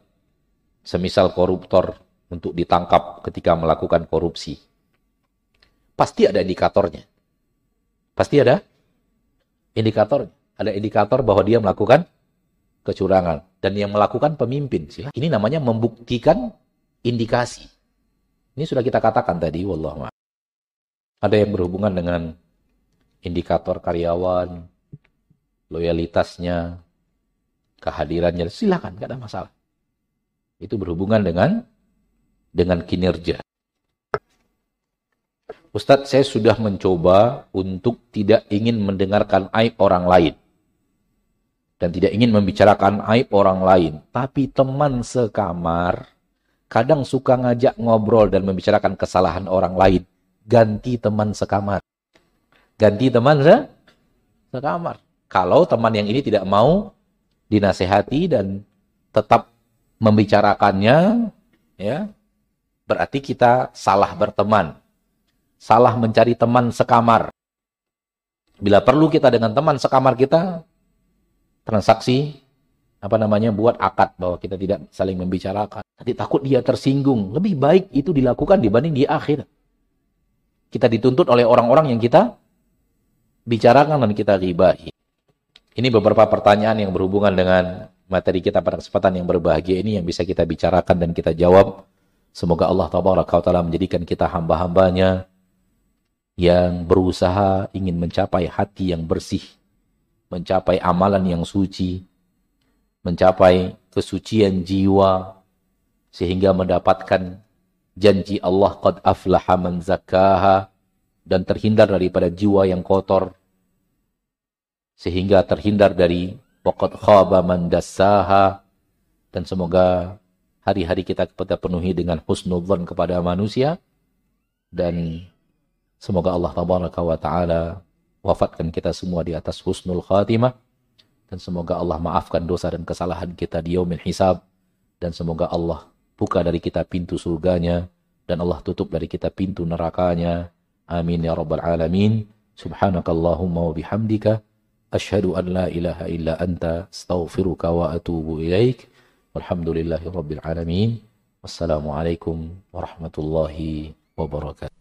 B: semisal koruptor, untuk ditangkap ketika melakukan korupsi. Pasti ada indikatornya. Pasti ada indikatornya. Ada indikator bahwa dia melakukan kecurangan. Dan yang melakukan pemimpin. Ini namanya membuktikan indikasi. Ini sudah kita katakan tadi, wallah Ada yang berhubungan dengan indikator karyawan, loyalitasnya, kehadirannya, silakan, gak ada masalah. Itu berhubungan dengan dengan kinerja. Ustadz, saya sudah mencoba untuk tidak ingin mendengarkan aib orang lain. Dan tidak ingin membicarakan aib orang lain. Tapi teman sekamar kadang suka ngajak ngobrol dan membicarakan kesalahan orang lain. Ganti teman sekamar. Ganti teman se sekamar. Kalau teman yang ini tidak mau dinasehati dan tetap membicarakannya, ya, berarti kita salah berteman. Salah mencari teman sekamar. Bila perlu kita dengan teman sekamar kita, transaksi, apa namanya, buat akad bahwa kita tidak saling membicarakan. Nanti takut dia tersinggung. Lebih baik itu dilakukan dibanding di akhir. Kita dituntut oleh orang-orang yang kita bicarakan dan kita ribahi. Ini beberapa pertanyaan yang berhubungan dengan materi kita pada kesempatan yang berbahagia ini yang bisa kita bicarakan dan kita jawab. Semoga Allah Taala menjadikan kita hamba-hambanya yang berusaha ingin mencapai hati yang bersih, mencapai amalan yang suci, mencapai kesucian jiwa, sehingga mendapatkan janji Allah qad aflaha man zakkaha dan terhindar daripada jiwa yang kotor sehingga terhindar dari waqad khaba man dassaha dan semoga hari-hari kita kita penuhi dengan husnudzon kepada manusia dan semoga Allah tabaraka wa taala wafatkan kita semua di atas husnul khatimah dan semoga Allah maafkan dosa dan kesalahan kita di yaumil hisab dan semoga Allah buka dari kita pintu surganya dan Allah tutup dari kita pintu nerakanya. Amin ya rabbal alamin. Subhanakallahumma wa bihamdika asyhadu an la ilaha illa anta astaghfiruka wa atubu ilaik. Walhamdulillahi rabbil alamin. Wassalamualaikum warahmatullahi wabarakatuh.